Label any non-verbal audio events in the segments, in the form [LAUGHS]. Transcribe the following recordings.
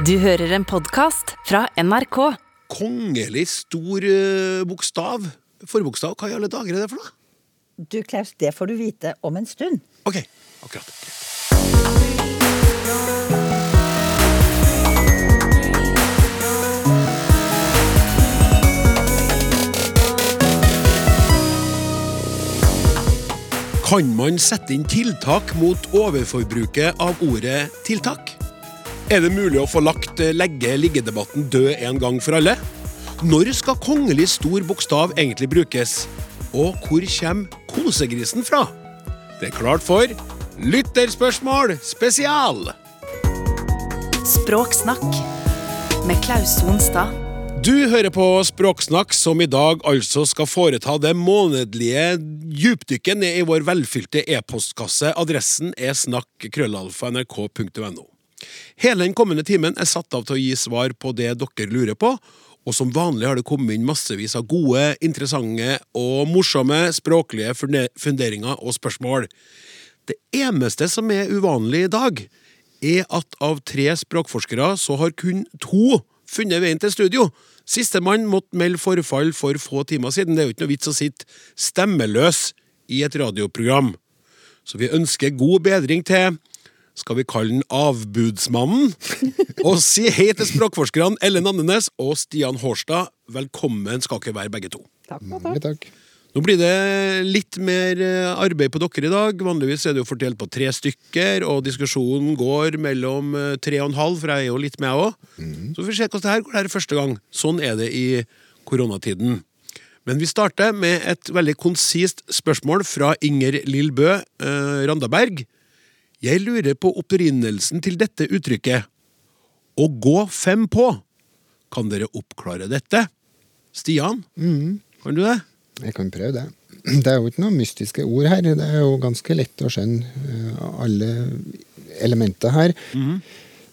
Du hører en podkast fra NRK. Kongelig stor eh, bokstav. Forbokstav, hva i alle dager er det for noe? Du, Klaus, det får du vite om en stund. Ok, akkurat. Kan man sette inn tiltak mot overforbruket av ordet tiltak? Er det mulig å få lagt eh, legge-ligge-debatten død en gang for alle? Når skal kongelig stor bokstav egentlig brukes? Og hvor kommer kosegrisen fra? Det er klart for Lytterspørsmål spesial! Språksnakk med Klaus Sonstad. Du hører på Språksnakk, som i dag altså skal foreta det månedlige dypdykket ned i vår velfylte e-postkasse. Adressen er snakk.krøllalfa.nrk.no. Hele den kommende timen er satt av til å gi svar på det dere lurer på, og som vanlig har det kommet inn massevis av gode, interessante og morsomme språklige funderinger og spørsmål. Det eneste som er uvanlig i dag, er at av tre språkforskere så har kun to funnet veien til studio. Sistemann måtte melde forfall for få timer siden. Det er jo ikke noe vits å sitte stemmeløs i et radioprogram. Så vi ønsker god bedring til skal vi kalle den Avbudsmannen? [LAUGHS] Og si hei til språkforskerne Ellen Andenes og Stian Hårstad. Velkommen skal dere være, begge to. Takk takk. Takk. Nå blir det litt mer eh, arbeid på dere i dag. Vanligvis er det jo fordelt på tre stykker, og diskusjonen går mellom eh, tre og en halv, for jeg er jo litt med, jeg òg. Så får vi se hvordan det her går det her første gang. Sånn er det i koronatiden. Men vi starter med et veldig konsist spørsmål fra Inger Lillbø eh, Randaberg. Jeg lurer på opprinnelsen til dette uttrykket. Å gå fem på. Kan dere oppklare dette? Stian, kan du det? Jeg kan prøve det. Det er jo ikke noen mystiske ord her. Det er jo ganske lett å skjønne eh, alle elementer her.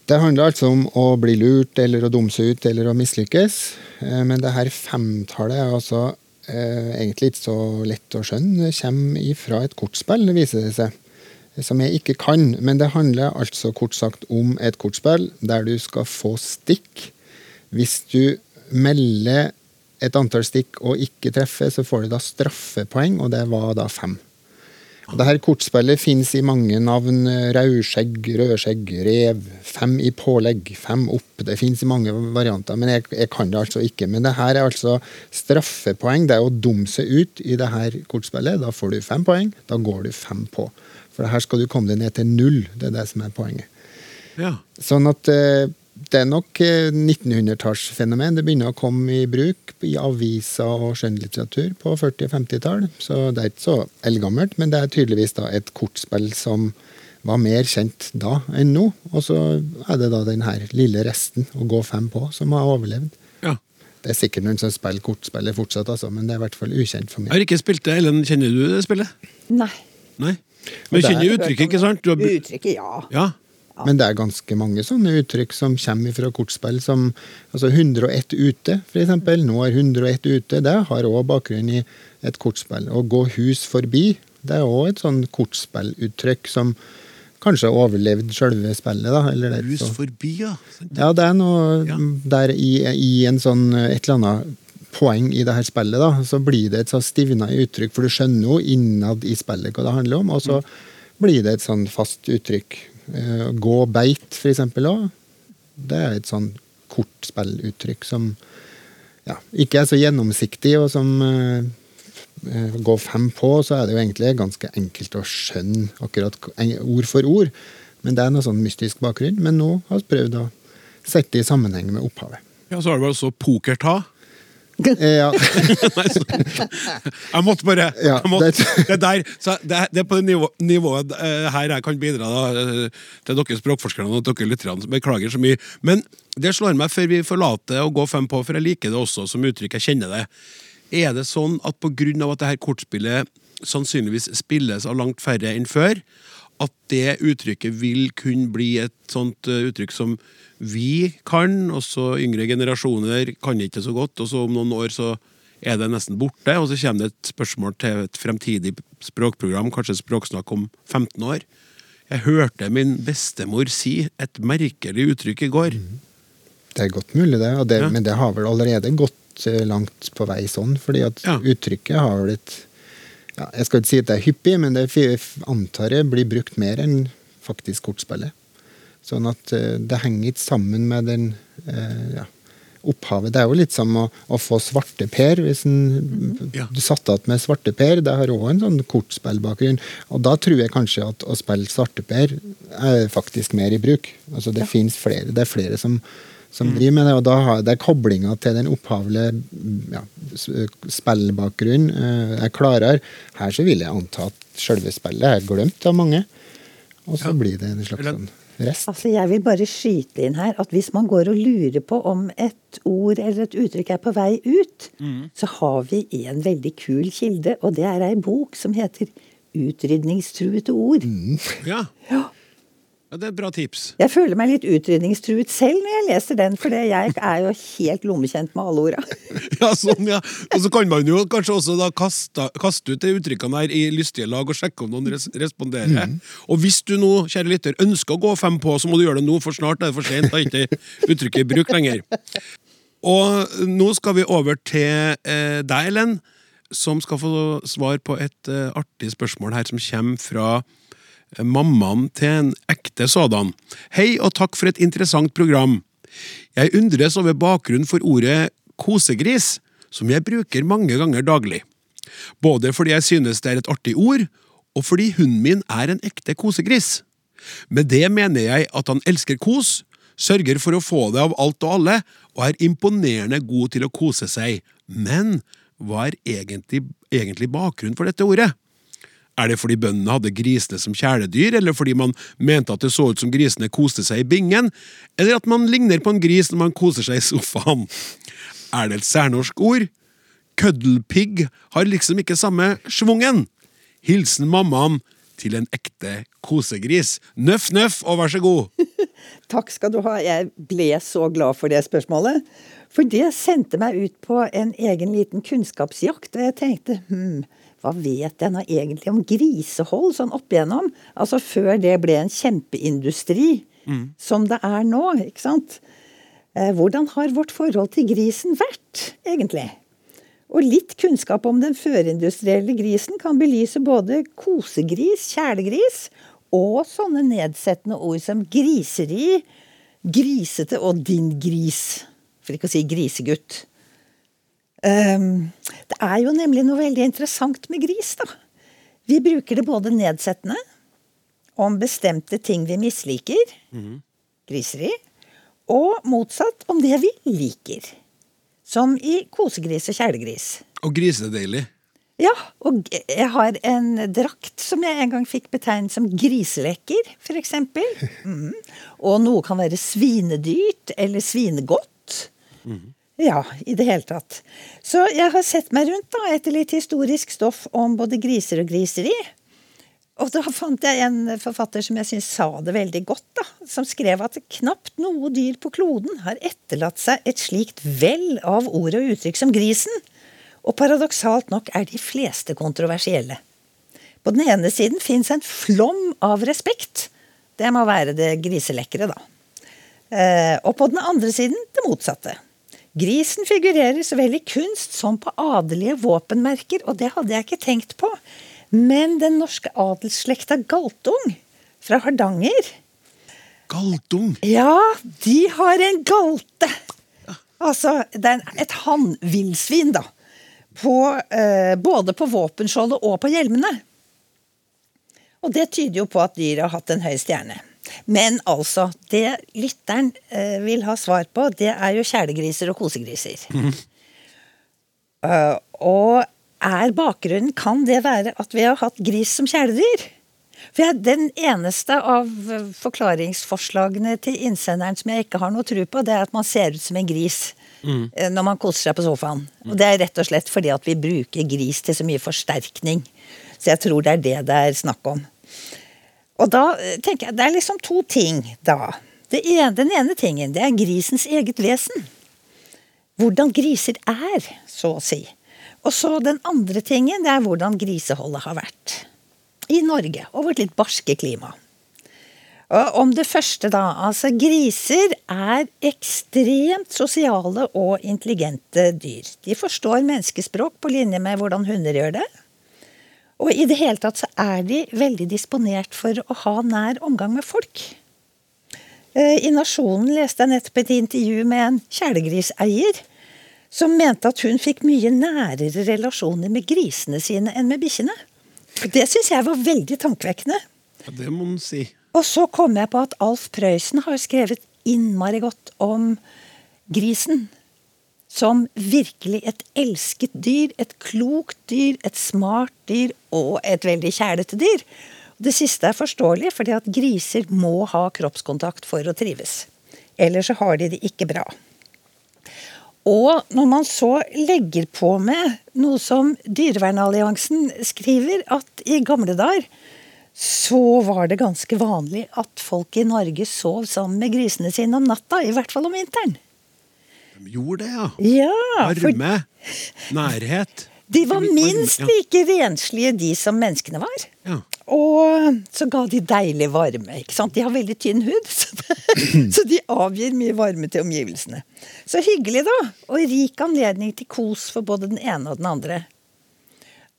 Det handler altså om å bli lurt eller å dumme seg ut eller å mislykkes. Eh, Men det her femtallet er altså eh, egentlig ikke så lett å skjønne. Det kommer ifra et kortspill, viser det seg. Som jeg ikke kan. Men det handler altså kort sagt om et kortspill der du skal få stikk. Hvis du melder et antall stikk og ikke treffer, så får du da straffepoeng, og det var da fem. Og det her kortspillet finnes i mange navn. Rødskjegg, rødskjegg, rev. Fem i pålegg, fem opp. Det finnes i mange varianter, men jeg, jeg kan det altså ikke. Men det her er altså straffepoeng. Det er å dumme seg ut i det her kortspillet. Da får du fem poeng. Da går du fem på. For her skal du komme deg ned til null. Det er det som er poenget. Ja. Sånn at eh, det er nok eh, 1900-tallsfenomen. Det begynner å komme i bruk i aviser og skjønnlitteratur på 40- og 50-tall. Så det er ikke så eldgammelt, men det er tydeligvis da et kortspill som var mer kjent da enn nå. Og så er det da den her lille resten, å gå fem på, som har overlevd. ja. Det er sikkert noen som spiller kortspillet fortsatt, altså, men det er i hvert fall ukjent for Jeg meg. har ikke spilt det. Ellen, kjenner du det spillet? Nei. Nei? Men du kjenner er- uttrykket, ikke sant? Du har... Uttrykket, ja. Ja. Men det er ganske mange sånne uttrykk som kommer fra kortspill, som altså 101 ute, for eksempel. Nå er 101 ute. Det har òg bakgrunn i et kortspill. Å gå hus forbi, det er òg et sånn kortspilluttrykk som kanskje har overlevd selve spillet, da. Eller det, er Hus forbi, ja. Ja, det er noe Ja. der i, i en sånn et eller annet poeng i det her spillet, da, så blir det et sånn stivna uttrykk, for du skjønner jo innad i spillet hva det handler om, og så blir det et sånn fast uttrykk. Eh, gå beit, for eksempel òg. Det er et sånn kortspilluttrykk som ja, ikke er så gjennomsiktig, og som eh, går fem på, så er det jo egentlig ganske enkelt å skjønne akkurat ord for ord. Men det er noe sånn mystisk bakgrunn. Men nå har vi prøvd å sette det i sammenheng med opphavet. Ja, Så har du også pokerta. [LAUGHS] Ja, jeg måtte bare jeg måtte, det- der, så det, det er på det nivå, nivået eh, her jeg kan bidra da, eh, til dere språkforskerne og dere lytterne. Beklager så mye. Men det slår meg før vi forlater å gå fem på, for jeg liker det også som uttrykk. Jeg kjenner det. Er det sånn at pga. at det her kortspillet sannsynligvis spilles av langt færre enn før, at det uttrykket vil kunne bli et sånt eh, uttrykk som vi kan, og så yngre generasjoner kan ikke så godt, og så om noen år så er det nesten borte, og så kommer det et spørsmål til et fremtidig språkprogram, kanskje språksnakk om 15 år. Jeg hørte min bestemor si et merkelig uttrykk i går. Det er godt mulig, det. Og det Men det har vel allerede gått eh, langt på vei sånn, fordi at Ja. uttrykket har blitt ja, Jeg skal ikke si at det er hyppig, men det antar jeg blir brukt mer enn faktisk kortspillet. Sånn at eh, det henger ikke sammen med den eh, ja, opphavet. Det er jo litt som å, å få svarteper. Hvis en, Ja. du satt igjen med svarteper, det har òg en sånn kortspillbakgrunn. Og da tror jeg kanskje at å spille svarteper er faktisk mer i bruk. Altså det finnes flere, det er flere som, som driver med det, og da har det koblinga til den opphavlige ja, spillbakgrunnen jeg klarer. Her så vil jeg anta at selve spillet er glemt av mange, og så Ja. blir det en slags sånn rest. Altså, Jeg vil bare skyte inn her at hvis man går og lurer på om et ord eller et uttrykk er på vei ut, så har vi en veldig kul kilde, og det er ei bok som heter 'Utrydningstruete ord'. Ja. Ja. Ja, det er et bra tips. Jeg føler meg litt utrydningstruet selv når jeg leser den, for jeg er jo helt lommekjent med alle orda. [LAUGHS] Ja, sånn, ja. Og så kan man jo kanskje også da kaste, kaste ut de uttrykkene her i lystige lag og sjekke om noen res responderer. Og hvis du nå, kjære lytter, ønsker å gå fem på, så må du gjøre det nå, for snart er det for sent. Da er ikke uttrykket i bruk lenger. Og nå skal vi over til eh, deg, Ellen, som skal få svar på et eh, artig spørsmål her som kommer fra mammaen til en ekte sådan. Hei og takk for et interessant program. Jeg undres over bakgrunnen for ordet kosegris, som jeg bruker mange ganger daglig. Både fordi jeg synes det er et artig ord, og fordi hunden min er en ekte kosegris. Med det mener jeg at han elsker kos, sørger for å få det av alt og alle, og er imponerende god til å kose seg. Men hva er egentlig, egentlig bakgrunnen for dette ordet? Er det fordi bøndene hadde grisene som kjæledyr, eller fordi man mente at det så ut som grisene koste seg i bingen, eller at man ligner på en gris når man koser seg i sofaen? Er det et særnorsk ord? Køddelpigg har liksom ikke samme schwungen. Hilsen mammaen til en ekte kosegris. Nøff, nøff, og vær så god. [LAUGHS] Takk skal du ha. Jeg ble så glad for det spørsmålet. For det sendte meg ut på en egen liten kunnskapsjakt, og jeg tenkte hm, hva vet jeg nå egentlig om grisehold sånn opp igjennom? Altså før det ble en kjempeindustri, som det er nå, ikke sant? Eh, hvordan har vårt forhold til grisen vært, egentlig? Og litt kunnskap om den førindustrielle grisen kan belyse både kosegris, kjælegris, og sånne nedsettende ord som griseri, grisete og din gris. For ikke å si grisegutt. Ehm, det er jo nemlig noe veldig interessant med gris, da. Vi bruker det både nedsettende om bestemte ting vi misliker, griseri, og motsatt om det vi liker. Som i kosegris og kjælegris. Og grisedeilig. Ja, og jeg har en drakt som jeg en gang fikk betegnet som griselekker, f.eks. [LAUGHS] Mm. Og noe kan være svinedyrt eller svinegodt. Ja, i det hele tatt. Så jeg har sett meg rundt da, etter litt historisk stoff om både griser og griseri. Og da fant jeg en forfatter som jeg syns sa det veldig godt, da. Som skrev at knapt noe dyr på kloden har etterlatt seg et slikt vell av ord og uttrykk som grisen. Og paradoksalt nok er de fleste kontroversielle. På den ene siden fins en flom av respekt. Det må være det griselekre, da. Eh, og på den andre siden det motsatte. Grisen figurerer så vel i kunst som på adelige våpenmerker, og det hadde jeg ikke tenkt på. Men den norske adelsslekta Galtung fra Hardanger Galtung. Ja, de har en galte! Altså, det er et hannvillsvin, da. På, eh, både på våpenskjoldet og på hjelmene. Og det tyder jo på at dyret har hatt en høy stjerne. Men altså, det lytteren eh, vil ha svar på, det er jo kjælegriser og kosegriser. [LAUGHS] Eh, og er bakgrunnen, kan det være at vi har hatt gris som kjæledyr? For jeg, Den eneste av eh, forklaringsforslagene til innsenderen som jeg ikke har noe tro på, det er at man ser ut som en gris mm. når man koser seg på sofaen. Og det er rett og slett fordi at vi bruker gris til så mye forsterkning. Så jeg tror det er det det er snakk om. Og da eh, tenker jeg, Det er liksom to ting, da. Ene, den ene tingen det er grisens eget vesen. Hvordan griser er, så å si. Og så den andre tingen, det er hvordan griseholdet har vært. I Norge, og vårt litt barske klima. Og om det første, da. Altså, griser er ekstremt sosiale og intelligente dyr. De forstår menneskespråk på linje med hvordan hunder gjør det. Og i det hele tatt så er de veldig disponert for å ha nær omgang med folk. Eh, I Nasjonen leste jeg nettopp et intervju med en kjælegriseier som mente at hun fikk mye nærere relasjoner med grisene sine enn med bikkjene. Det syns jeg var veldig tankevekkende. Ja, det må man si. Og så kom jeg på at Alf Prøysen har skrevet innmari godt om grisen. Som virkelig et elsket dyr, et klokt dyr, et smart dyr og et veldig kjælete dyr. Det siste er forståelig, fordi at griser må ha kroppskontakt for å trives. Ellers så har de det ikke bra. Og når man så legger på med noe som Dyrevernalliansen skriver, at i gamle dager så var det ganske vanlig at folk i Norge sov sammen med grisene sine om natta, i hvert fall om vinteren. De gjorde det, ja. Ja, for Varme. Nærhet. de var minst like renslige de som menneskene var. Ja. Og så ga de deilig varme. ikke sant? De har veldig tynn hud, [LAUGHS] så, [CLEARS THROAT] så de avgir mye varme til omgivelsene. Så hyggelig, da. Og rik anledning til kos for både den ene og den andre.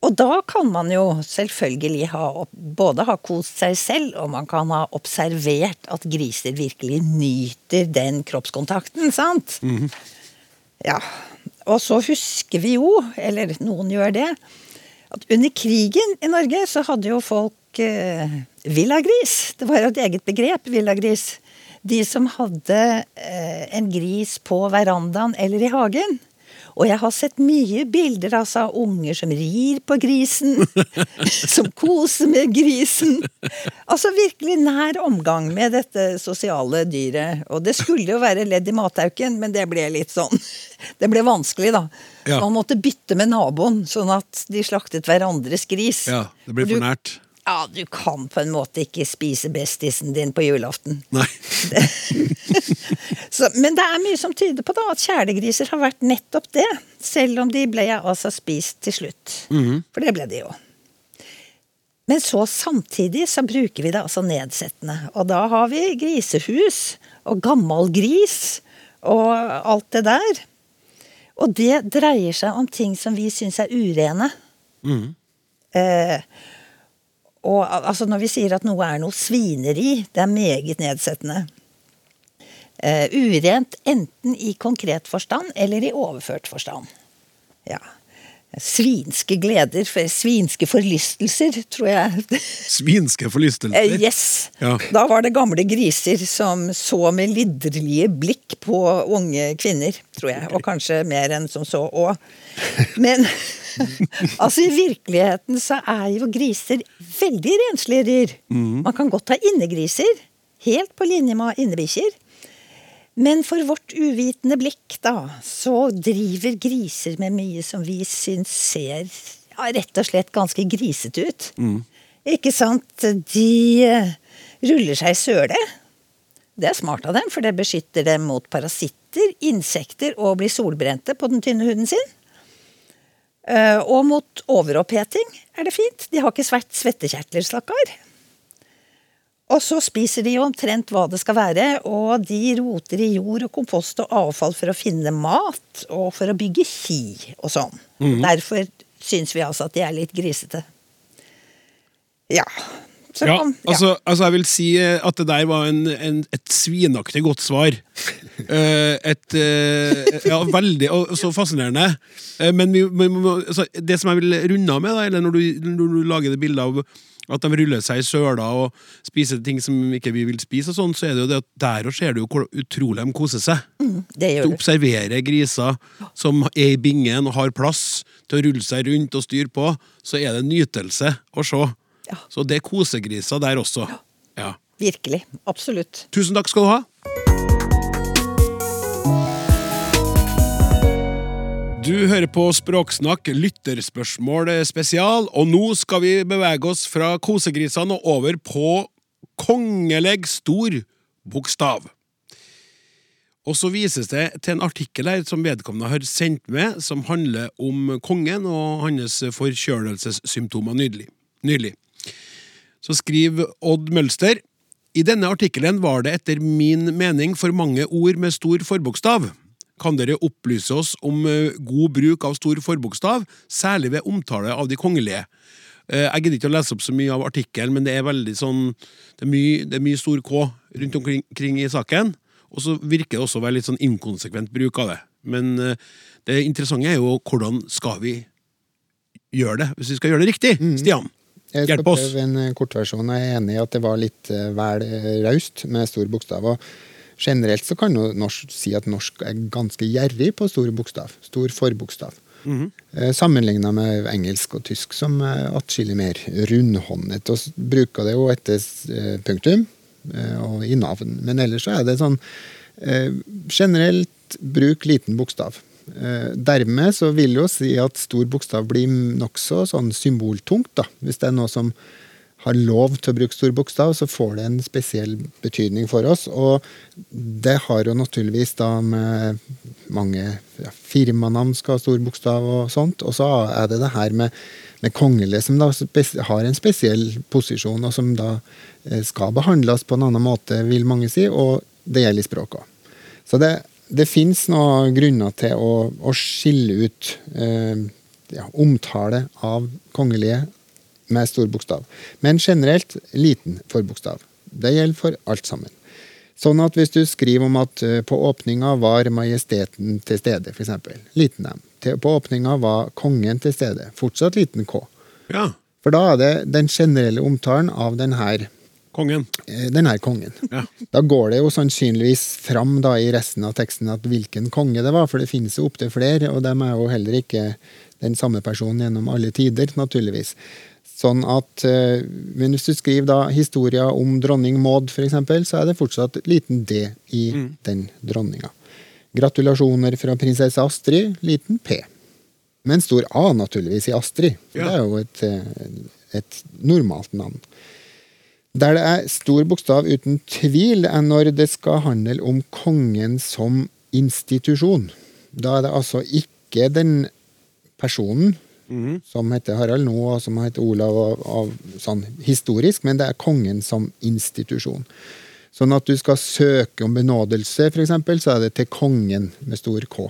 Og da kan man jo selvfølgelig ha både ha kost seg selv, og man kan ha observert at griser virkelig nyter den kroppskontakten, sant? Ja. Og så husker vi jo, eller noen gjør det, at under krigen i Norge så hadde jo folk eh, villagris. Det var jo et eget begrep, villagris. De som hadde eh, en gris på verandaen eller i hagen. Og jeg har sett mye bilder altså, av unger som rir på grisen, [LAUGHS] som koser med grisen. Altså virkelig nær omgang med dette sosiale dyret. Og det skulle jo være ledd i mathauken, men det ble litt sånn [LAUGHS] Det ble vanskelig, da. Ja. Man måtte bytte med naboen, sånn at de slaktet hverandres gris. ja, det ble for nært. Ja, du kan på en måte ikke spise bestisen din på julaften. Nei. [LAUGHS] Så, men det er mye som tyder på da at kjælegriser har vært nettopp det. Selv om de ble altså spist til slutt. For det ble de jo. Men så samtidig så bruker vi det altså nedsettende. Og da har vi grisehus og gammel gris og alt det der. Og det dreier seg om ting som vi syns er urene. Eh, og altså når vi sier at noe er noe svineri, det er meget nedsettende. Uh, urent enten i konkret forstand eller i overført forstand. Ja. Svinske gleder, for- svinske forlystelser, tror jeg. Svinske forlystelser. Eh, yes! Ja. Da var det gamle griser som så med lidderlige blikk på unge kvinner, tror jeg. Og kanskje mer enn som så òg. Men [LAUGHS] altså, i virkeligheten så er jo griser veldig renslige dyr. Man kan godt ha innegriser, helt på linje med innebikkjer. Men for vårt uvitende blikk, da, så driver griser med mye som vi syns ser ja, rett og slett ganske grisete ut. Ikke sant? De eh, ruller seg i søle. Det er smart av dem, for det beskytter dem mot parasitter, insekter og blir solbrente på den tynne huden sin. Eh, Og mot overoppheting er det fint. De har ikke svært svettekjertler, stakkar. Og så spiser de jo omtrent hva det skal være, og de roter i jord og kompost og avfall for å finne mat, og for å bygge ki og sånn. Derfor syns vi altså at de er litt grisete. Ja. Så Ja, kom- altså, altså jeg vil si eh, at det der var en, en, et svinaktig godt svar. [LAUGHS] Eh, et eh, Ja, veldig og så fascinerende. Men vi, vi, altså, det som jeg vil runde av med, da, eller når du, når du lager det bildet av at de ruller seg i søla og spiser ting som ikke vi vil spise, og sånn, så er det jo det at der og ser du jo hvor utrolig de koser seg. Det Du gjør du. observerer griser som er i bingen og har plass til å rulle seg rundt og styre på, så er det nytelse å se. Ja. Så det er kosegriser der også. Ja. Virkelig. Absolutt. Tusen takk skal du ha. Du hører på Språksnakk, lytterspørsmål spesial, og nå skal vi bevege oss fra kosegrisene og over på kongeleg stor bokstav. Og så vises det til en artikkel her som vedkommende har sendt med, som handler om kongen og hans forkjølelsessymptomer nylig. Så skriver Odd Mølster I denne artikkelen var det etter min mening for mange ord med stor forbokstav. Kan dere opplyse oss om eh, god bruk av stor forbokstav, særlig ved omtale av de kongelige? Eh, Jeg gidder ikke å lese opp så mye av artikkelen, men det er veldig sånn Det er mye, det er mye stor K rundt omkring i saken. Og så virker det også å være litt sånn inkonsekvent bruk av det. Men eh, det interessante er jo hvordan skal vi gjøre det, hvis vi skal gjøre det riktig? Stian, Jeg skal hjelp oss! prøve en kortversjon. Jeg er enig i at det var litt vel raust med stor bokstav. og Generelt så kan jo norsk si at norsk er ganske gjerrig på stor bokstav. Stor forbokstav. Mm -hmm. Sammenligna med engelsk og tysk, som er atskillig mer rundhåndet. Og bruker det jo etter eh, punktum eh, og i navn. Men ellers så er det sånn eh, generelt bruk liten bokstav. Eh, Dermed så vil jo si at stor bokstav blir nokså sånn symboltungt. da. Hvis det er noe som har lov til å bruke stor bokstav, så får det en spesiell betydning for oss. Og det har jo naturligvis da med mange ja, firmanavn skal ha stor bokstav og sånt. Og så er det det her med, med kongelige som da har en spesiell posisjon, og som da eh, skal behandles på en annen måte, vil mange si, og det gjelder i språket òg. Så det, det fins noen grunner til å, å skille ut eh, ja, omtale av kongelige med stor bokstav. Men generelt liten forbokstav. Det gjelder for alt sammen. Sånn at hvis du skriver om at eh, på åpninga var majesteten til stede, f.eks. Liten M. På åpninga var kongen til stede. Fortsatt liten K. Ja, For da er det den generelle omtalen av den her, kongen. Denne kongen. Ja. Da går det jo sannsynligvis fram da i resten av teksten at hvilken konge det var, for det finnes jo opptil flere, og dem er jo heller ikke den samme personen gjennom alle tider, naturligvis. Sånn at, eh, Men hvis du skriver da historia om dronning Maud, f.eks., så er det fortsatt liten D i den dronninga. Gratulasjoner fra prinsesse Astrid, liten P. Men stor A, naturligvis, i Astrid. Ja. Det er jo et, eh, et normalt navn. Der det er stor bokstav uten tvil, er når det skal handle om kongen som institusjon. Da er det altså ikke den personen som heter Harald nå, og som heter Olav og, og sånn historisk, men det er kongen som institusjon. Sånn at du skal søke om benådelse, f.eks., så er det til kongen med stor K.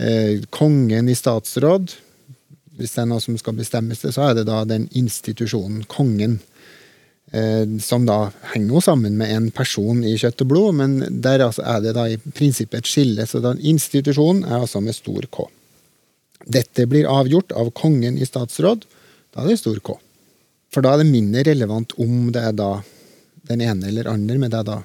Eh, kongen i statsråd, hvis det er noe som skal bestemmes det, så er det da den institusjonen, kongen. Eh, som da henger jo sammen med en person i kjøtt og blod, men der altså er det da i prinsippet et skille. Så den institusjonen er altså med stor K. Dette blir avgjort av kongen i statsråd. Da er det stor K. For da er det mindre relevant om det er da den ene eller andre, men det er da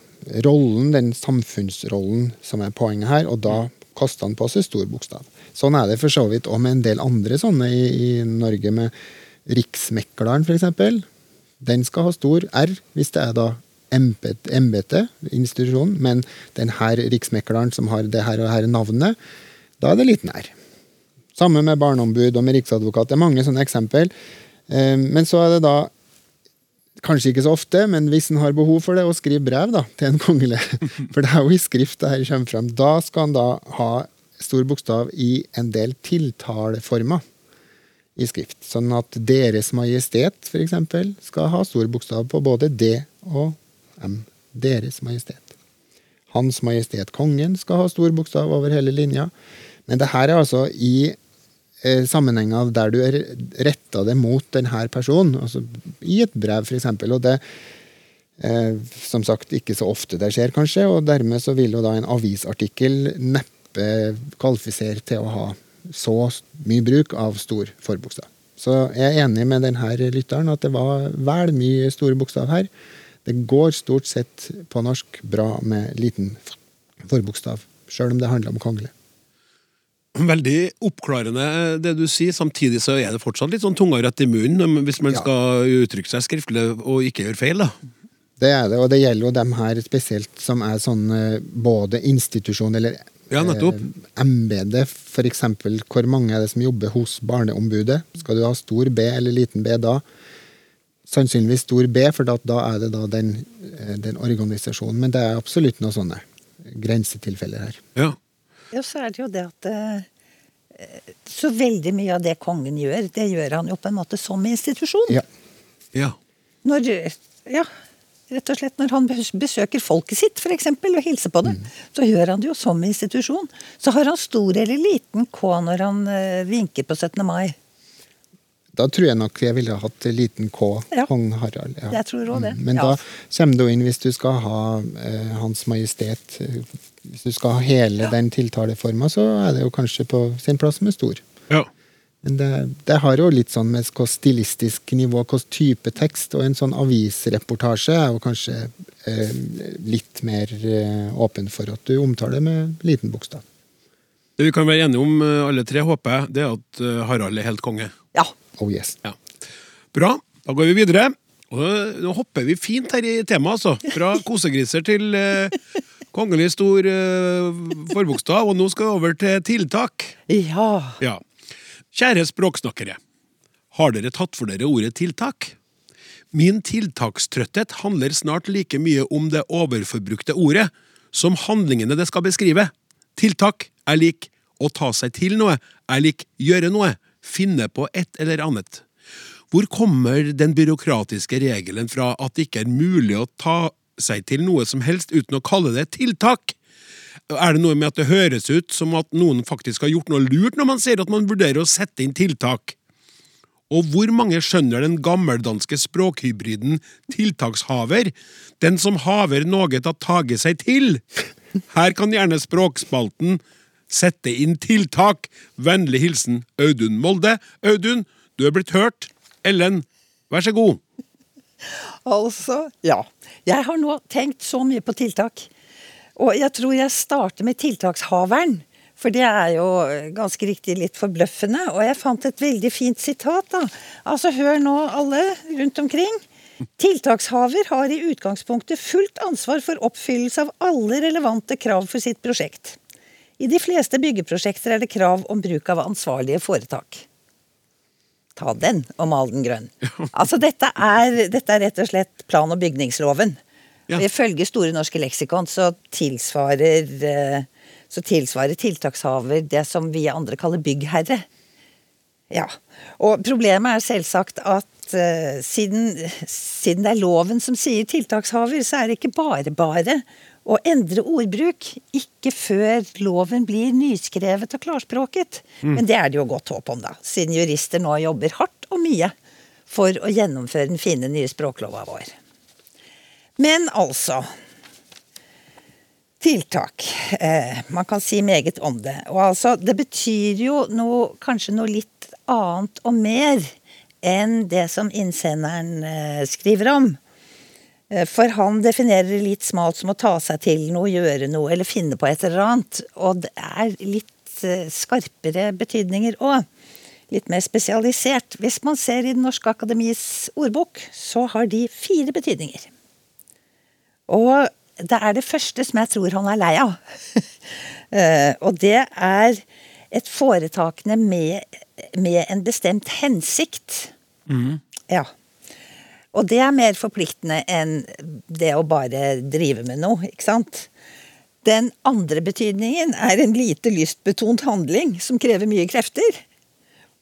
rollen, den samfunnsrollen, som er poenget her, og da koster han på seg stor bokstav. Sånn er det for så vidt òg med en del andre sånne i, i Norge, med Riksmekleren f.eks. Den skal ha stor R, hvis det er da embet- embete, institusjonen, men den her riksmekleren som har det her og her navnet, da er det liten R. Samme med barneombud og med riksadvokat. Det er mange sånne eksempel. Eh, Men så er det da, kanskje ikke så ofte, men hvis en har behov for det, å skrive brev da, til en kongelig. [LAUGHS] For det er jo i skrift det her kommer frem. Da skal han da ha stor bokstav i en del tiltaleformer i skrift. Sånn at Deres Majestet, for eksempel, skal ha stor bokstav på både D og M. Deres Majestet. Hans Majestet Kongen skal ha stor bokstav over hele linja. Men det her er altså i sammenhenger der du er retta det mot denne personen, altså i et brev f.eks. Og det eh, som sagt ikke så ofte det skjer, kanskje, og dermed så vil jo da en avisartikkel neppe kvalifisere til å ha så mye bruk av stor forbokstav. Så jeg er enig med denne lytteren at det var vel mye store bokstav her. Det går stort sett på norsk bra med liten forbokstav, sjøl om det handler om kongelig. Veldig oppklarende det du sier, samtidig så er det fortsatt litt sånn tunga rett i munnen hvis man Ja. skal uttrykke seg skriftlig og ikke gjøre feil, da. Det er det, og det gjelder jo dem her spesielt som er sånn eh, både institusjon eller Ja, nettopp. eh, eksempel, hvor mange er det som jobber hos Barneombudet? Skal du ha stor B eller liten B da? Sannsynligvis stor B, for da, da er det da den, eh, den organisasjonen. Men det er absolutt noen sånne grensetilfeller her. Ja. Ja, så er det jo det at eh, Så veldig mye av det kongen gjør, det gjør han jo på en måte som institusjon. Ja. ja. Når Ja. Rett og slett Når han besøker folket sitt for eksempel, og hilser på dem, så gjør han det jo som institusjon. Så har han stor eller liten K når han eh, vinker på 17. mai. Da tror jeg nok jeg ville hatt liten K, Ja. kong Harald. ja. Jeg tror også det. Men Ja. da kommer du inn hvis du skal ha eh, Hans Majestet eh, Hvis du skal ha hele den tiltaleforma, så er det jo kanskje på sin plass med stor. Ja. Men det, det har jo litt sånn med hvilket stilistisk nivå, hvilken type tekst, og en sånn avisreportasje er jo kanskje eh, litt mer eh, åpen for at du omtaler med liten bokstav. Det vi kan være enige om, eh, alle tre, håper jeg, det er at eh, Harald er helt konge. Ja. Oh yes. Ja. Bra, da går vi videre. Og eh, nå hopper vi fint her i temaet, altså. Fra [LAUGHS] kosegriser til eh, kongelig stor eh, forbokstav, og nå skal vi over til tiltak. Ja. Ja. Kjære språksnakkere. Har dere tatt for dere ordet tiltak? Min tiltakstrøtthet handler snart like mye om det overforbrukte ordet som handlingene det skal beskrive. Tiltak er lik å ta seg til noe, er lik gjøre noe, finne på et eller annet. Hvor kommer den byråkratiske regelen fra at det ikke er mulig å ta seg til noe som helst uten å kalle det tiltak? Er det noe med at det høres ut som at noen faktisk har gjort noe lurt når man sier at man vurderer å sette inn tiltak? Og hvor mange skjønner den gammeldanske språkhybriden tiltakshaver, den som haver noe å tage seg til? Her kan gjerne Språkspalten sette inn tiltak. Vennlig hilsen Audun Molde. Audun, du er blitt hørt. Ellen, vær så god. Altså, ja. Jeg har nå tenkt så mye på tiltak. Og jeg tror jeg starter med tiltakshaveren. For det er jo ganske riktig litt forbløffende. Og jeg fant et veldig fint sitat, da. Altså, hør nå alle rundt omkring. Tiltakshaver har i utgangspunktet fullt ansvar for oppfyllelse av alle relevante krav for sitt prosjekt. I de fleste byggeprosjekter er det krav om bruk av ansvarlige foretak. Ta den og male den grønn. Altså, dette er, dette er rett og slett plan- og bygningsloven. Ja. Ifølge Store norske leksikon så tilsvarer, eh, så tilsvarer tiltakshaver det som vi andre kaller byggherre. Ja. Og problemet er selvsagt at eh, siden, siden det er loven som sier tiltakshaver, så er det ikke bare bare å endre ordbruk. Ikke før loven blir nyskrevet og klarspråket. Men det er det jo godt håp om, da. Siden jurister nå jobber hardt og mye for å gjennomføre den fine nye språklova vår. Men altså Tiltak. Eh, man kan si meget om det. Og altså, det betyr jo noe, kanskje noe litt annet og mer enn det som innsenderen eh, skriver om. Eh, For han definerer litt smalt som å ta seg til noe, gjøre noe eller finne på et eller annet. Og det er litt eh, skarpere betydninger òg. Litt mer spesialisert. Hvis man ser i Den norske akademis ordbok, så har de fire betydninger. Og det er det første som jeg tror han er lei av. [LAUGHS] Eh, og det er et foretakende med, med en bestemt hensikt. Ja. Og det er mer forpliktende enn det å bare drive med noe, ikke sant? Den andre betydningen er en lite lystbetont handling som krever mye krefter.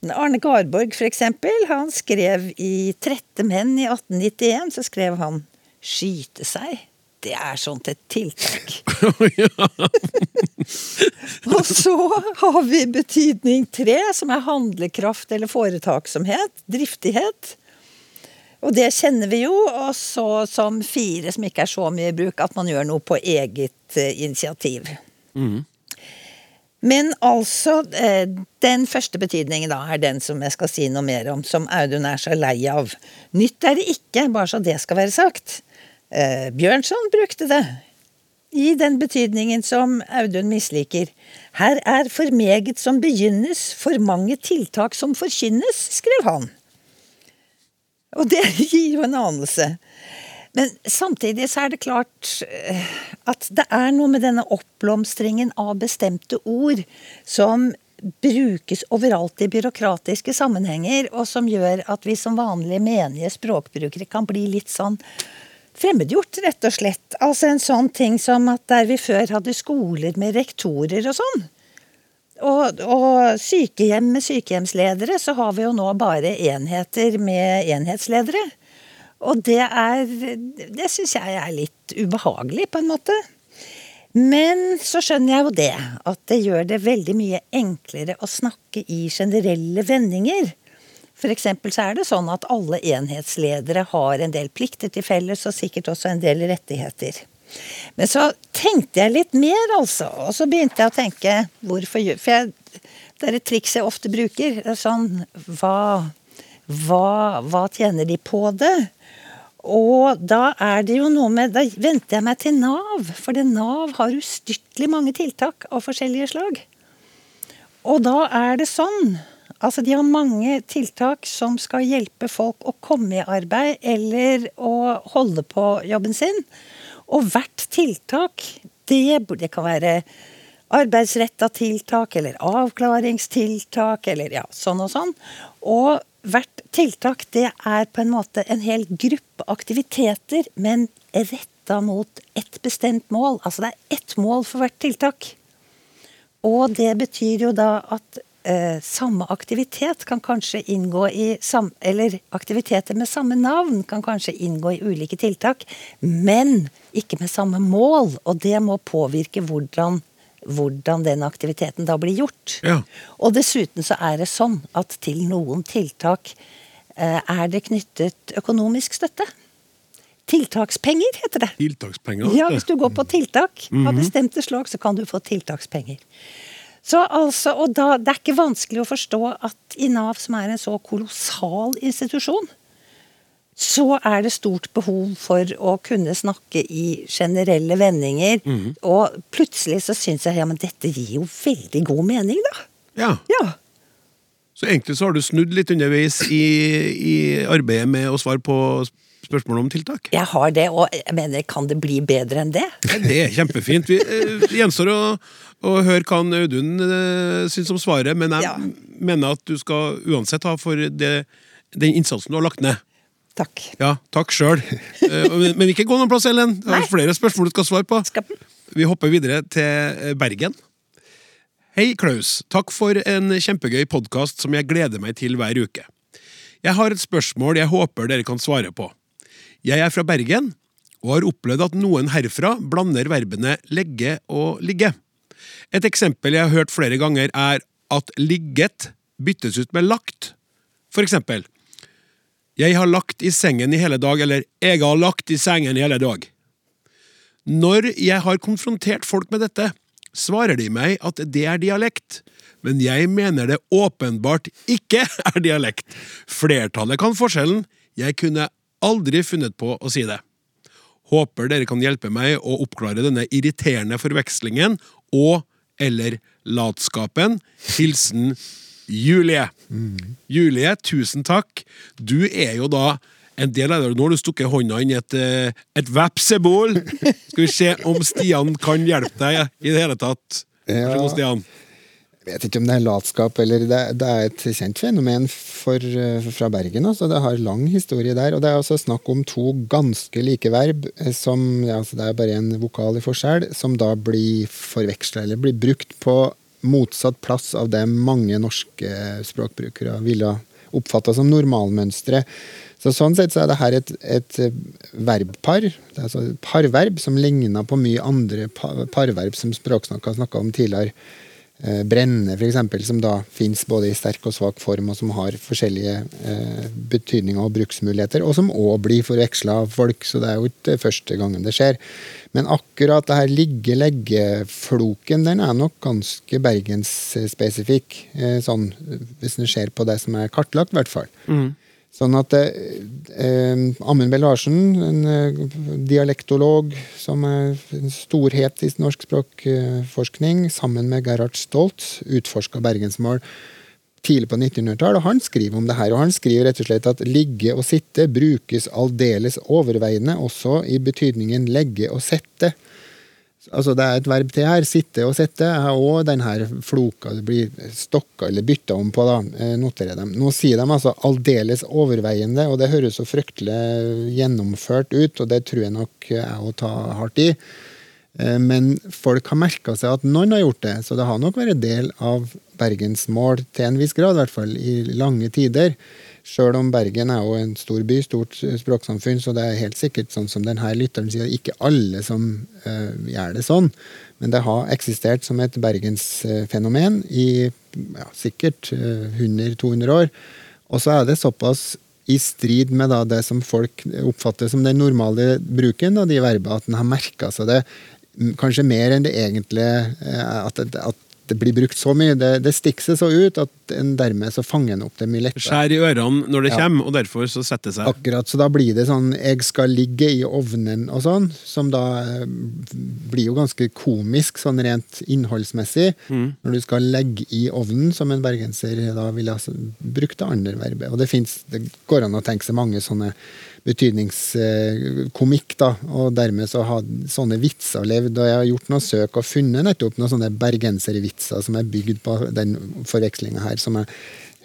Arne Garborg, for eksempel, han skrev i 'Trette menn' i 1891, så skrev han 'skyte seg'. Det er sånt et tiltak. [LAUGHS] Og så har vi betydning tre, som er handlekraft eller foretaksomhet. Driftighet. Og det kjenner vi jo. Og så som fire, som ikke er så mye i bruk, at man gjør noe på eget initiativ. initiativ. Men altså, eh, den første betydningen da er den som jeg skal si noe mer om, som Audun er så lei av. Nytt er det ikke, bare så det skal være sagt. Eh, Bjørnson brukte det. I den betydningen som Audun misliker. Her er for meget som begynnes, for mange tiltak som forkynnes, skrev han. Og det [LAUGHS] gir jo en anelse. Men samtidig så er det klart eh, at det er noe med denne oppblomstringen av bestemte ord som brukes overalt i byråkratiske sammenhenger, og som gjør at vi som vanlige menige språkbrukere kan bli litt sånn fremmedgjort, rett og slett. Altså en sånn ting som at der vi før hadde skoler med rektorer og sånn, og, og sykehjem med sykehjemsledere, så har vi jo nå bare enheter med enhetsledere. Og det er Det syns jeg er litt ubehagelig, på en måte. Men så skjønner jeg jo det, at det gjør det veldig mye enklere å snakke i generelle vendinger. Eksempel så er det sånn at alle enhetsledere har en del plikter til felles, og sikkert også en del rettigheter. Men så tenkte jeg litt mer, altså. Og så begynte jeg å tenke hvorfor For jeg, det er et triks jeg ofte bruker. Det er sånn hva, hva, hva tjener de på det? Og da er det jo noe med Da venter jeg meg til Nav, for det Nav har ustyrtelig mange tiltak av forskjellige slag. Og da er det sånn Altså, de har mange tiltak som skal hjelpe folk å komme i arbeid eller å holde på jobben sin. Og hvert tiltak, det, det kan være arbeidsretta tiltak eller avklaringstiltak eller ja, sånn og sånn. Og hvert tiltak, det er på en måte en hel gruppe aktiviteter, men retta mot ett bestemt mål. Altså det er ett mål for hvert tiltak. Og det betyr jo da at eh, samme aktivitet kan kanskje inngå i sam, Eller aktiviteter med samme navn kan kanskje inngå i ulike tiltak, men ikke med samme mål. Og det må påvirke hvordan, hvordan den aktiviteten da blir gjort. Ja. Og dessuten så er det sånn at til noen tiltak eh, er det knyttet økonomisk støtte. Tiltakspenger, heter det. Tiltakspenger. Ja, Hvis du går på tiltak av bestemte slag, så kan du få tiltakspenger. Så altså, og da, Det er ikke vanskelig å forstå at i Nav, som er en så kolossal institusjon, så er det stort behov for å kunne snakke i generelle vendinger. Og plutselig så syns jeg ja, men dette gir jo veldig god mening, da. Ja. Ja. Så egentlig så har du snudd litt underveis i, i arbeidet med å svare på spørsmål om tiltak. Jeg har det, og jeg mener, kan det bli bedre enn det? Det er kjempefint. Vi det gjenstår å, å hør hva Audun eh, syns om svaret, men jeg Ja. mener at du skal uansett ha for det, den innsatsen du har lagt ned. Takk. Ja, takk sjøl. [LAUGHS] men, men ikke gå noen plass, Ellen. Det er flere spørsmål du skal svare på. Vi hopper videre til eh, Bergen. Hei, Klaus. Takk for en kjempegøy podkast som jeg gleder meg til hver uke. Jeg har et spørsmål jeg håper dere kan svare på. Jeg er fra Bergen og har opplevd at noen herfra blander verbene legge og ligge. Et eksempel jeg har hørt flere ganger, er at ligget byttes ut med lagt. For eksempel Jeg har lagt i sengen i hele dag, eller Jeg har lagt i sengen i hele dag. Når jeg har konfrontert folk med dette, svarer de meg at det er dialekt, men jeg mener det åpenbart ikke [LAUGHS] er dialekt. Flertallet kan forskjellen, jeg kunne aldri funnet på å si det. Håper dere kan hjelpe meg å oppklare denne irriterende forvekslingen og eller latskapen. Hilsen Julie. Julie, tusen takk. Du er jo da en del av det. Nå har du stukket hånda inn i et, eh, et vepsebol. Skal vi se om Stian kan hjelpe deg i det hele tatt. Ja. Stian. Jeg vet ikke om det er latskap eller Det, det er et kjent fenomen for, eh, fra Bergen. Altså. Det har lang historie der. Og det er også snakk om to ganske like verb, eh, som altså det er bare en vokal i forskjell, som da blir forveksla eller blir brukt på motsatt plass av det mange norske språkbrukere ville oppfatta som normalmønstre. Så Sånn sett så er det her et, et eh, verbpar, det altså et parverb, som ligner på mye andre parverb som språksnakka snakka om tidligere. Eh, brenne, eksempel, som da fins både i sterk og svak form, og som har forskjellige eh, betydninger og bruksmuligheter, og som òg blir forveksla av folk, så det er jo ikke første gangen det skjer. Men akkurat det her ligge-legge-floken, den er nok ganske bergensspesifikk, eh, sånn, hvis en ser på det som er kartlagt, i hvert fall. Sånn at eh, eh, Amund B. Larsen, en eh, dialektolog som er en storhet i norsk språkforskning, sammen med Gerhard Stoltz, utforska bergensmål tidlig på 1900-tallet, og han skriver om det her. Og han skriver rett og slett at ligge og sitte brukes aldeles overveiende også i betydningen legge og sette. Altså Det er et verb til her. Sitte og sette er òg denne floka det blir stokka eller bytta om på. da, eh, noterer dem. Nå sier de altså aldeles overveiende, og det høres så fryktelig gjennomført ut, og det tror jeg nok jeg òg tar hardt i. Eh, Men folk har merka seg at noen har gjort det, så det har nok vært del av bergensmål til en viss grad, i hvert fall i lange tider. Sjøl om Bergen er jo en stor by, stort språksamfunn, så det er helt sikkert sånn som denne lytteren sier, ikke alle som uh, gjør det sånn. Men det har eksistert som et bergensfenomen i ja, sikkert uh, 100-200 år. Og så er det såpass i strid med da, det som folk oppfatter som den normale bruken av de verbene, at en har merka seg det kanskje mer enn det egentlig at, at det blir brukt så mye. Det, det stikker seg så ut at en dermed så fanger en opp det mye lettere. Skjær i ørene når det ja. kommer, og derfor så setter det seg. Akkurat, så da blir det sånn 'jeg skal ligge i ovnen' og sånn, som da eh, blir jo ganske komisk sånn rent innholdsmessig. Mm. Når du skal legge i ovnen, som en bergenser da ville brukt det andre verbet. Og det, finnes, det går an å tenke seg mange sånne betydningskomikk, da, og dermed så har sånne vitser levd. Og jeg har gjort noen søk og funnet nettopp noen sånne bergenservitser som er bygd på den forvekslinga her, som er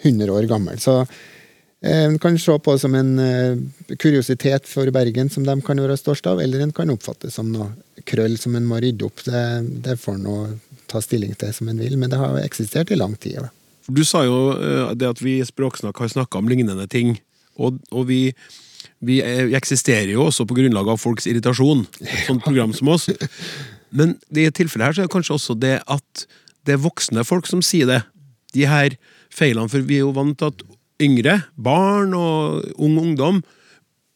100 år gammel. Så eh, en kan se på som en uh, kuriositet for Bergen som de kan være stolte av, eller en kan oppfatte som noe krøll som en må rydde opp. Det, det får en ta stilling til som en vil, men det har eksistert i lang tid. Du sa jo uh, det at vi i Språksnakk har snakka om lignende ting, og, og vi vi, eksisterer jo også på grunnlag av folks irritasjon, et sånt program som oss. Men i tilfellet her så er det kanskje også det at det er voksne folk som sier det. De her feilene, for vi er jo vant til at yngre, barn og ung ungdom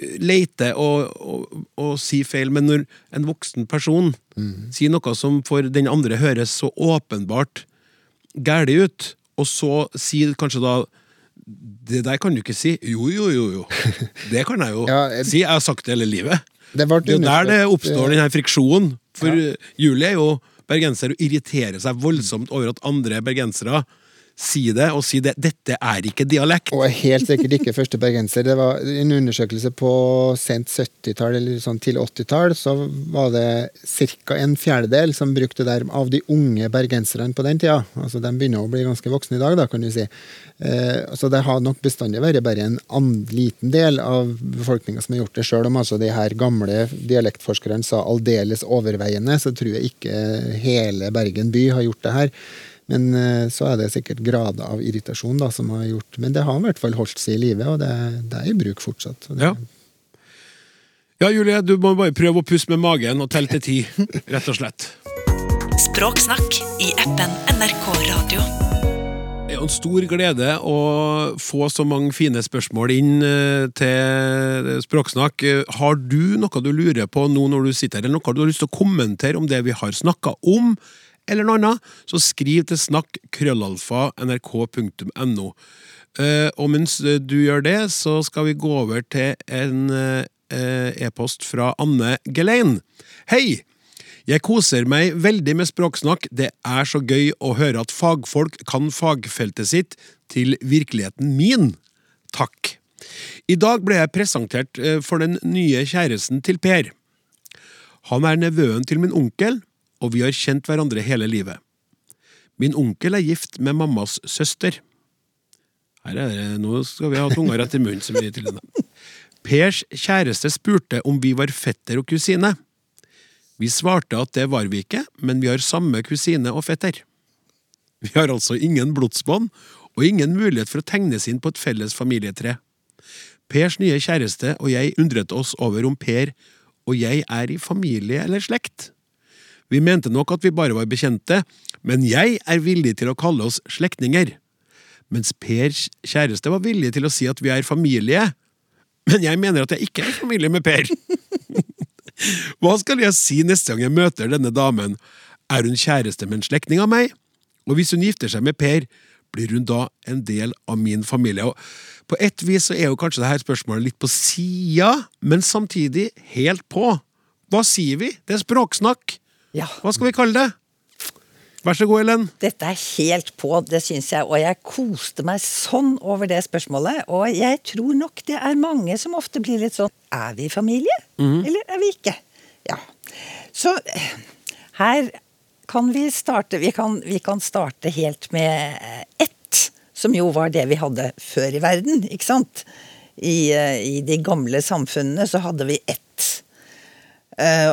leter og, og, og sier feil, men når en voksen person mm. sier noe som for den andre høres så åpenbart galt ut, og så sier kanskje da det der kan du ikke si. Jo, jo, jo. jo. [LAUGHS] Det kan jeg jo ja, jeg... si. Jeg har sagt det hele livet. Det, det er jo der det oppstår denne friksjonen. For ja. Julie er jo bergenser og irriterer seg voldsomt over at andre bergensere si det, og si det. Dette er ikke dialekt. Og helt sikkert ikke første bergenser. Det var en undersøkelse på sent 70-tall eller sånn til 80-tall, så var det ca. en fjerdedel som brukte det av de unge bergenserne på den tida. Altså De begynner å bli ganske voksne i dag, da, kan du si. Eh, så det har nok bestandig vært bare en liten del av befolkninga som har gjort det, sjøl om altså de her gamle dialektforskerne sa aldeles overveiende, så tror jeg ikke hele Bergen by har gjort det her. Men eh, så er det sikkert grader av irritasjon da, som har gjort Men det har i hvert fall holdt seg i live, og det, det, er i bruk fortsatt. ja. ja, Julie, du må bare prøve å puste med magen og telle til ti, rett og slett. Språksnakk i appen NRK Radio. Det er jo en stor glede å få så mange fine spørsmål inn eh, til Språksnakk. Har du noe du lurer på nå når du sitter her, eller noe du har lyst til å kommentere om det vi har snakka om? Eller noe annet, så skriv til snakk krøllalfa nrk.no. Eh, og mens du gjør det, så skal vi gå over til en eh, e-post fra Anne Gelein. Hei! Jeg koser meg veldig med språksnakk. Det er så gøy å høre at fagfolk kan fagfeltet sitt til virkeligheten min. Takk. I dag ble jeg presentert eh, for den nye kjæresten til Per. Han er nevøen til min onkel, og vi har kjent hverandre hele livet. Min onkel er gift med mammas søster. Her er det, Nå skal vi ha tunga rett i munnen, som vi til henne. Pers kjæreste spurte om vi var fetter og kusine. Vi svarte at det var vi ikke, men vi har samme kusine og fetter. Vi har altså ingen blodsbånd, og ingen mulighet for å tegnes inn på et felles familietre. Pers nye kjæreste og jeg undret oss over om Per og jeg er i familie eller slekt. Vi mente nok at vi bare var bekjente, men jeg er villig til å kalle oss slektninger. Mens Pers kjæreste var villig til å si at vi er familie. Men jeg mener at jeg ikke er familie med Per. [LAUGHS] Hva skal jeg si neste gang jeg møter denne damen? Er hun kjæreste med en slektning av meg? Og hvis hun gifter seg med Per, blir hun da en del av min familie? Og på et vis så er jo kanskje dette spørsmålet litt på sida, men samtidig helt på. Hva sier vi? Det er språksnakk. Ja. Hva skal vi kalle det? Vær så god, Ellen. Dette er helt på, det syns jeg. Og jeg koste meg sånn over det spørsmålet. Og jeg tror nok det er mange som ofte blir litt sånn Er vi familie? Mm. Eller er vi ikke? Ja. Så her kan vi starte vi kan, vi kan starte helt med ett, som jo var det vi hadde før i verden, ikke sant? I, i de gamle samfunnene så hadde vi ett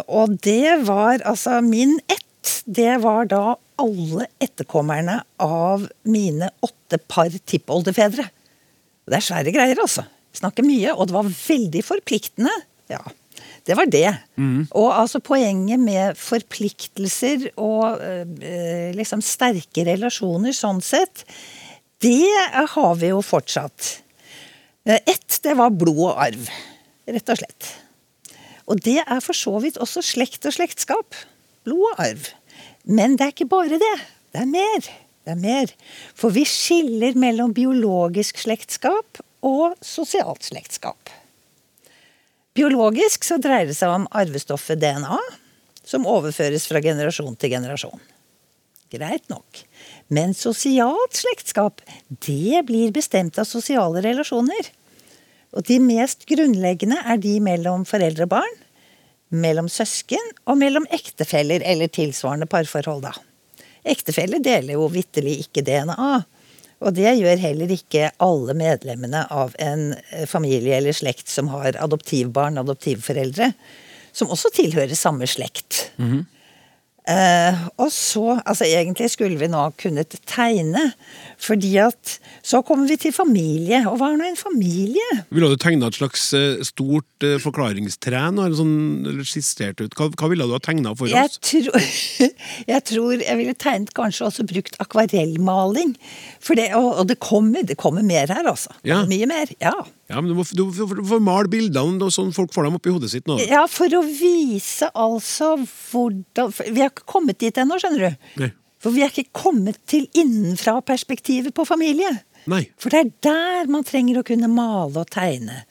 og det var altså Min ett, det var da alle etterkommerne av mine åtte par tippoldefedre. Det er svære greier, altså. Snakker mye, og det var veldig forpliktende. Ja, det var det. Og altså poenget med forpliktelser og eh, liksom sterke relasjoner sånn sett, det har vi jo fortsatt. Eh, Ett, det var blod og arv. Rett og slett. Og det er for så vidt også slekt og slektskap. Blod og arv. Men det er ikke bare det. Det er mer. Det er mer. For vi skiller mellom biologisk slektskap og sosialt slektskap. Biologisk så dreier det seg om arvestoffet DNA, som overføres fra generasjon til generasjon. Greit nok. Men sosialt slektskap, det blir bestemt av sosiale relasjoner. Og de mest grunnleggende er de mellom foreldre og barn, mellom søsken og mellom ektefeller eller tilsvarende parforhold, da. Ektefeller deler jo vitterlig ikke DNA. Og det gjør heller ikke alle medlemmene av en eh, familie eller slekt som har adoptivbarn, adoptivforeldre, som også tilhører samme slekt. Eh, og så, altså egentlig skulle vi nå kunnet tegne, fordi at så kommer vi til familie. Og hva er nå en familie? Ville du tegna et slags eh, stort eh, forklaringstre nå, eller, sånn, eller skissert ut? Hva, hva ville du ha tegna for Jeg oss? Tro, [LAUGHS] jeg tror jeg ville tegnet kanskje også brukt akvarellmaling. For det, og, og det kommer, det kommer mer her, altså. Ja. Mye mer. Ja. Ja, men Du må, du, må male bildene sånn folk får dem opp i hodet sitt nå. ja, for å vise altså hvordan Vi har ikke kommet dit ennå, skjønner du. Nei. For vi er ikke kommet til innenfra-perspektivet på familie. Nei. For det er der man trenger å kunne male og tegne.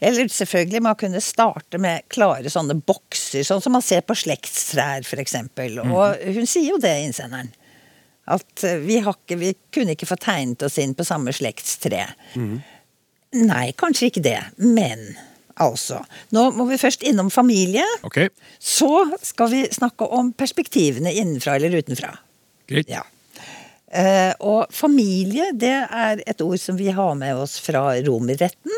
Eller selvfølgelig man kunne starte med klare sånne bokser, sånn som man ser på slektstrær f.eks. Og hun sier jo det, innsenderen. At eh, vi, har ikke, vi kunne ikke få tegnet oss inn på samme slektstre. Nei, kanskje ikke det. Men altså. Nå må vi først innom familie. Ok, Så skal vi snakke om perspektivene innenfra eller utenfra. greit. Ja. Eh, og familie, det er et ord som vi har med oss fra romerretten.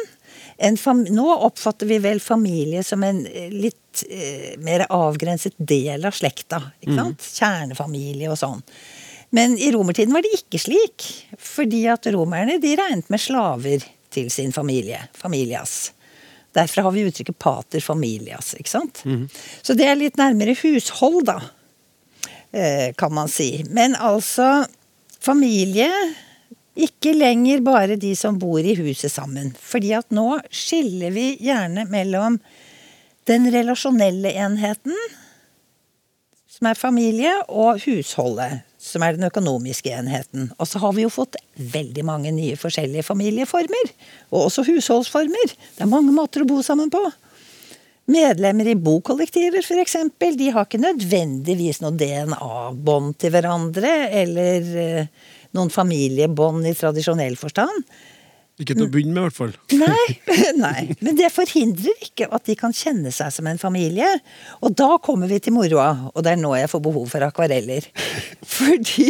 Nå oppfatter vi vel familie som en eh, litt eh, mer avgrenset del av slekta. ikke sant? Kjernefamilie og sånn. Men i romertiden var det ikke slik. Fordi at romerne de regnet med slaver til sin familie. Familias. Derfor har vi uttrykket pater familias. ikke sant? Så det er litt nærmere hushold, da eh, kan man si. Men altså familie ikke lenger bare de som bor i huset sammen. Fordi at nå skiller vi gjerne mellom den relasjonelle enheten, som er familie, og husholdet, som er den økonomiske enheten. Og så har vi jo fått veldig mange nye forskjellige familieformer. Og også husholdsformer. Det er mange måter å bo sammen på. Medlemmer i bokollektiver f.eks. de har ikke nødvendigvis noe DNA-bånd til hverandre, eller eh, noen familiebånd i tradisjonell forstand. Ikke til å begynne med, i hvert fall. [LAUGHS] Nei, nei, men det forhindrer ikke at de kan kjenne seg som en familie. Og da kommer vi til moroa, og det er nå jeg får behov for akvareller. [LAUGHS] Fordi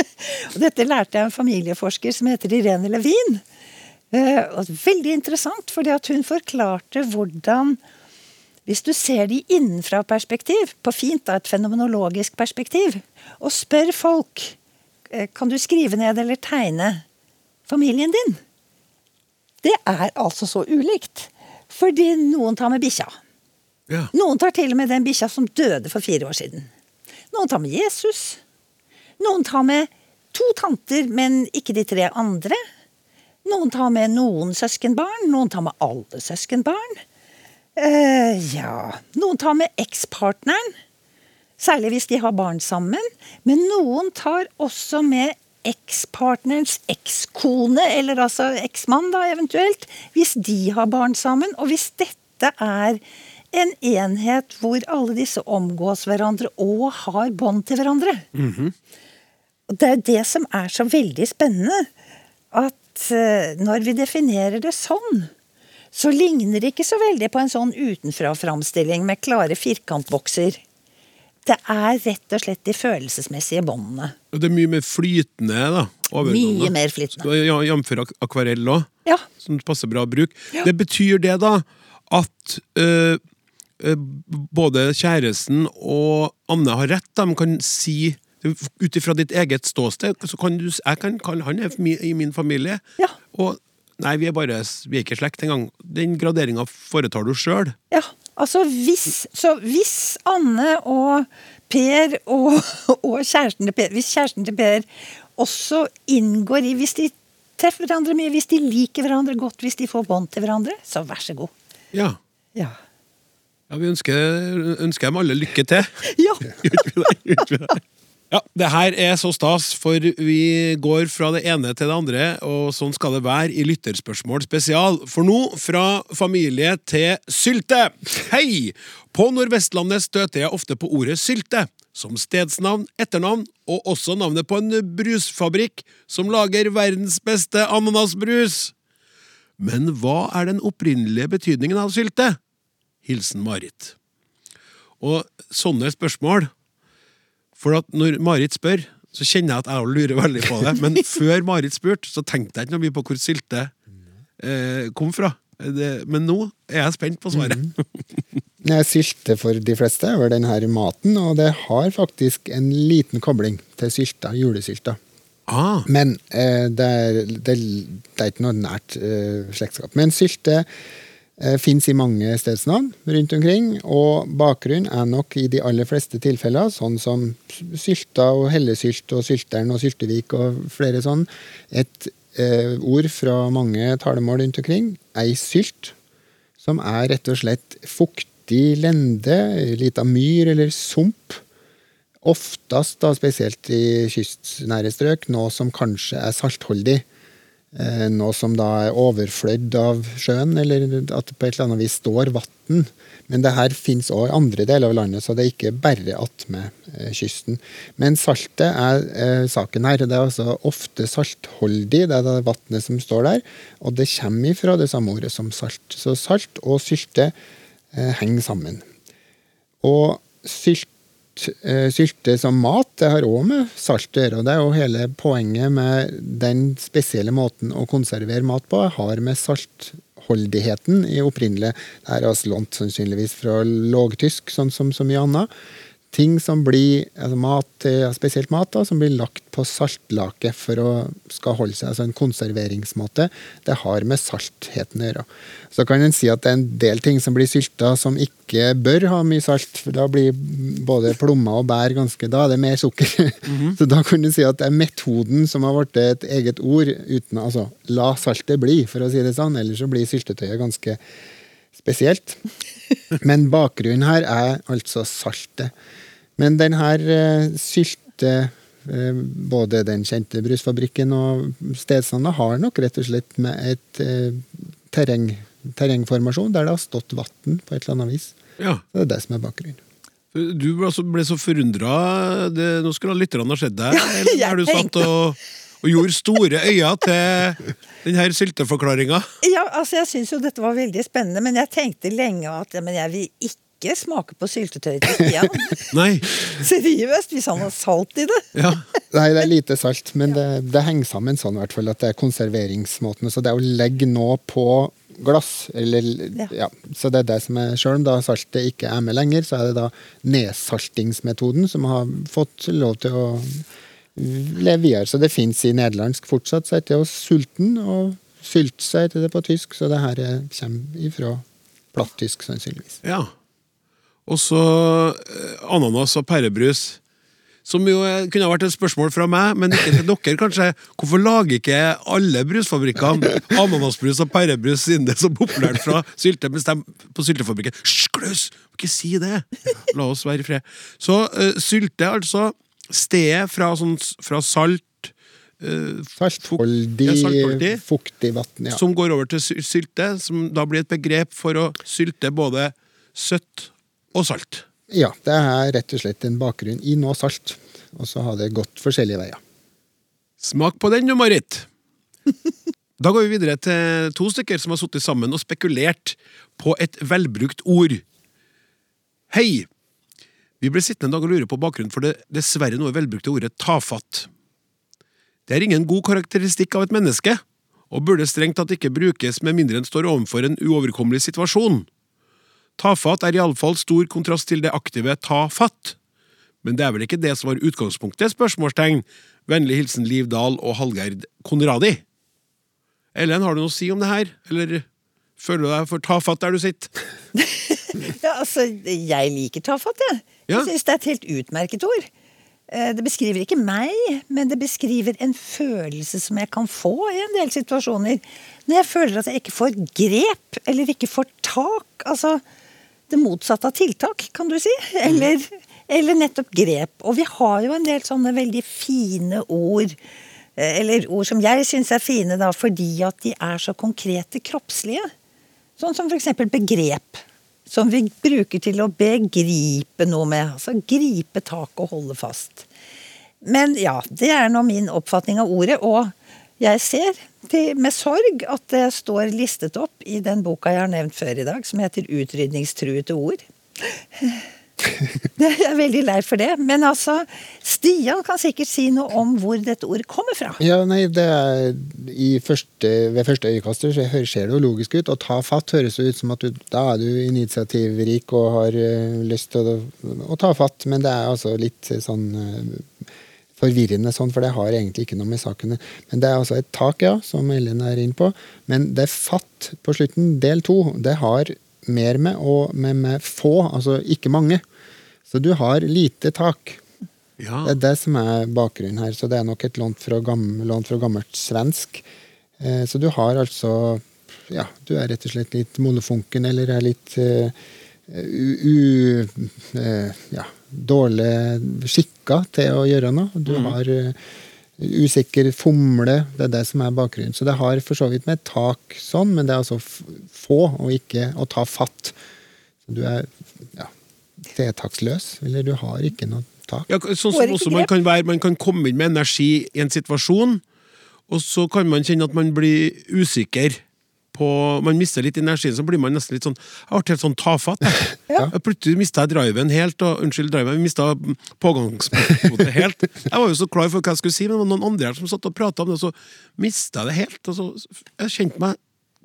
[LAUGHS] Og dette lærte jeg en familieforsker som heter Irene Levin. Eh, og Veldig interessant, fordi hun forklarte hvordan hvis du ser de innenfra perspektiv, på fint da, et fenomenologisk perspektiv, og spør folk eh, kan du skrive ned eller tegne familien din, det er altså så ulikt. Fordi noen tar med bikkja. Ja. Noen tar til og med den bikkja som døde for fire år siden. Noen tar med Jesus. Noen tar med to tanter, men ikke de tre andre. Noen tar med noen søskenbarn, noen tar med alle søskenbarn. Eh, ja Noen tar med ekspartneren, særlig hvis de har barn sammen. Men noen tar også med ekspartnerens ekskone, eller altså eksmann, da eventuelt, hvis de har barn sammen. Og hvis dette er en enhet hvor alle disse omgås hverandre og har bånd til hverandre. Og Det er det som er så veldig spennende. At eh, når vi definerer det sånn, så ligner det ikke så veldig på en sånn utenfra-framstilling med klare firkantbokser. Det er rett og slett de følelsesmessige båndene. Det er mye mer flytende, da. Mye mer flytende. Ja, Jf. ak- akvarell òg, Ja. som passer bra å bruke. Ja. Det betyr det, da, at øh, både kjæresten og Anne har rett. De kan si ut ifra ditt eget ståsted så kan du, Jeg kan kalle han er i min familie. Ja. Og Nei, vi er bare Vi er ikke slekt engang. Den graderinga foretar du sjøl. Ja, altså hvis Så hvis Anne og Per og, [LAUGHS] og kjæresten til Per Hvis kjæresten til Per også inngår i Hvis de treffer hverandre mye, hvis de liker hverandre godt, hvis de får bånd til hverandre, så vær så god. Ja. Ja. ja. Vi ønsker, ønsker dem alle lykke til. Ja. Gjør vi det? Ja, det her er så stas, for vi går fra det ene til det andre, og sånn skal det være i Lytterspørsmål spesial. For nå, fra familie til sylte. Hei! På Nordvestlandet støter jeg ofte på ordet sylte. Som stedsnavn, etternavn, og også navnet på en brusfabrikk som lager verdens beste ananasbrus. Men hva er den opprinnelige betydningen av sylte? Hilsen Marit. Og sånne spørsmål For at når Marit spør, så kjenner jeg at jeg lurer veldig på det. Men [LAUGHS] før Marit spurte, så tenkte jeg ikke noe mye på hvor sylte eh, kom fra. Det, men nå er jeg spent på svaret. [LAUGHS] Jeg Sylte for de fleste er vel den maten, og det har faktisk en liten kobling til sylta, julesylta. Ah, Men eh, det, er, det, det er ikke noe nært eh, slektskap. Men sylte fins i mange stedsnavn rundt omkring, og bakgrunnen er nok i de aller fleste tilfeller, sånn som Sylta og Hellesylt og Sylteren og Syltevik og flere sånn, et eh, ord fra mange talemål rundt omkring, ei sylt, som er rett og slett fuktig lende, lita myr eller sump, Oftest, da, spesielt i kystnære strøk, noe som kanskje er saltholdig. Eh, noe som da er overflødd av sjøen, eller at det på et eller annet vis står vann. Men det her fins òg i andre deler av landet, så det er ikke bare attmed eh, kysten. Men saltet er eh, saken her. Det er altså ofte saltholdig, det er det vannet som står der. Og det kommer ifra det samme ordet som salt. Så salt og sylte eh, henger sammen. Og sylt sylte som mat, det har òg med salt å gjøre. Det er jo hele poenget med den spesielle måten å konservere mat på, har med saltholdigheten i opprinnelig. Det er altså lånt sannsynligvis fra lågtysk, sånn som så mye annet. Ting som blir, altså mat, spesielt mat, da, som blir lagt på saltlake for å skal holde seg, altså en konserveringsmåte, det har med saltheten å gjøre. Så kan en si at det er en del ting som blir sylta som ikke bør ha mye salt, for da blir både plommer og bær ganske Da er det mer sukker. [LAUGHS] Så da kan du si at det er metoden som har blitt et eget ord, uten altså la saltet bli, for å si det sånn, ellers så blir syltetøyet ganske spesielt. [LAUGHS] Men bakgrunnen her er altså saltet. Men den her eh, sylte eh, både den kjente brusfabrikken og stedsnavnet har nok rett og slett med et eh, terreng, terrengformasjon der det har stått vann på et eller annet vis. ja. Det er det som er bakgrunnen. Du ble, så, ble så forundra. Nå skulle lytterne ha sett deg. [LAUGHS] Eller er du satt og, og gjorde store øyne til den her sylteforklaringa. Ja, altså jeg syns jo dette var veldig spennende, men jeg tenkte lenge at men jeg vil ikke smake på syltetøyet til Stian. [LAUGHS] Nei. Seriøst, hvis han har salt i det. Ja. Nei, det er lite salt, men det, det henger sammen sånn i hvert fall at det er konserveringsmåten. Så det er å legge noe på glass, eller Ja. ja. Så det er det som er Selv om da saltet ikke er med lenger, så er det da nedsaltingsmetoden som har fått lov til å leve videre. Så det fins i nederlandsk fortsatt, så heter det sulten, og sylt så heter det på tysk, så det her er- kommer ifra plattysk, sannsynligvis. ja. Og så eh, ananas og pærebrus. Som jo kunne vært et spørsmål fra meg, men ikke til dere, kanskje. Hvorfor lager ikke alle brusfabrikkene ananasbrus og pærebrus siden det er så populært fra sylte? Mens de på syltefabrikken Hysj, Klaus! Ikke si det! La oss være i fred. Så uh, sylte, altså. Stedet fra, sånn, fra salt eh, Saltholdig, Ja, saltholdig. fuktig vann. Ja. som går over til sylte, som da blir et begrep for å sylte både søtt og salt. ja, det er rett og slett en bakgrunn i noe salt. Og så har det gått forskjellige veier. Smak på den, du, Marit! Da går vi videre til to stykker som har sittet sammen og spekulert på et velbrukt ord. Hei! Vi ble sittende en dag og lure på bakgrunnen for det dessverre noe velbrukte ordet tafatt. Det er ingen god karakteristikk av et menneske, og burde strengt tatt ikke brukes med mindre en står overfor en uoverkommelig situasjon. Tafatt er iallfall stor kontrast til det aktive ta fatt. Men det er vel ikke det som var utgangspunktet? spørsmålstegn. Vennlig hilsen Liv Dahl og Hallgerd Konradi. Ellen, har du noe å si om det her? Eller føler du deg for tafatt der du sitter? [LAUGHS] Ja, altså, jeg liker tafatt, jeg. Ja. Jeg syns det er et helt utmerket ord. Eh, Det beskriver ikke meg, men det beskriver en følelse som jeg kan få i en del situasjoner. Når jeg føler at jeg ikke får grep, eller ikke får tak. Altså det motsatte av tiltak, kan du si. Eller, eller nettopp grep. Og vi har jo en del sånne veldig fine ord. eh, Eller ord som jeg syns er fine, da, fordi at de er så konkrete kroppslige. Sånn som for eksempel begrep. Som vi bruker til å begripe noe med. Altså gripe tak og holde fast. Men ja, det er nå min oppfatning av ordet. Og jeg ser til, med sorg at det står listet opp i den boka jeg har nevnt før i dag, som heter 'Utrydningstruete ord'. [LAUGHS] Jeg er veldig lei for det. Men altså, Stian kan sikkert si noe om hvor dette ordet kommer fra. Ja, nei, er første, Ved første øyekast ser det jo logisk ut. Å ta fatt høres ut som at du, da er du initiativrik og har eh, lyst til å, å ta fatt, men det er altså litt sånn eh, forvirrende sånn, for det har egentlig ikke noe med sakene Men det er altså et tak, ja, som Ellen er inne på. Men det fatt på slutten, del to, det har mer med, og med, med få, altså ikke mange. Så du har lite tak. Ja. Det er det som er bakgrunnen her, så det er nok et lånt fra, gammel, lånt fra gammelt svensk. Eh, så du har altså Ja, du er rett og slett litt molefonken, eller er litt uh, u... u uh, ja, dårlig skikka til å gjøre noe. Du har uh, usikker fomle. Det er det som er bakgrunnen. Så det har for så vidt med tak sånn, men det er altså få, og ikke å ta fatt. Så du er ja, tiltaksløs, eller du har ikke noe tak. Ja, sånn som også man kan være, man kan komme inn med energi i en situasjon, og så kan man kjenne at man blir usikker på Man mister litt energien, så blir man nesten litt sånn Jeg ble helt sånn tafatt. [LAUGHS] Ja. Plutselig mista jeg driven helt, og unnskyld, driven, jeg mista pågangsmotet helt. Jeg var jo så klar for hva jeg skulle si, men det var noen andre her som satt og prata om det, og så mista jeg det helt. Og så Jeg kjente meg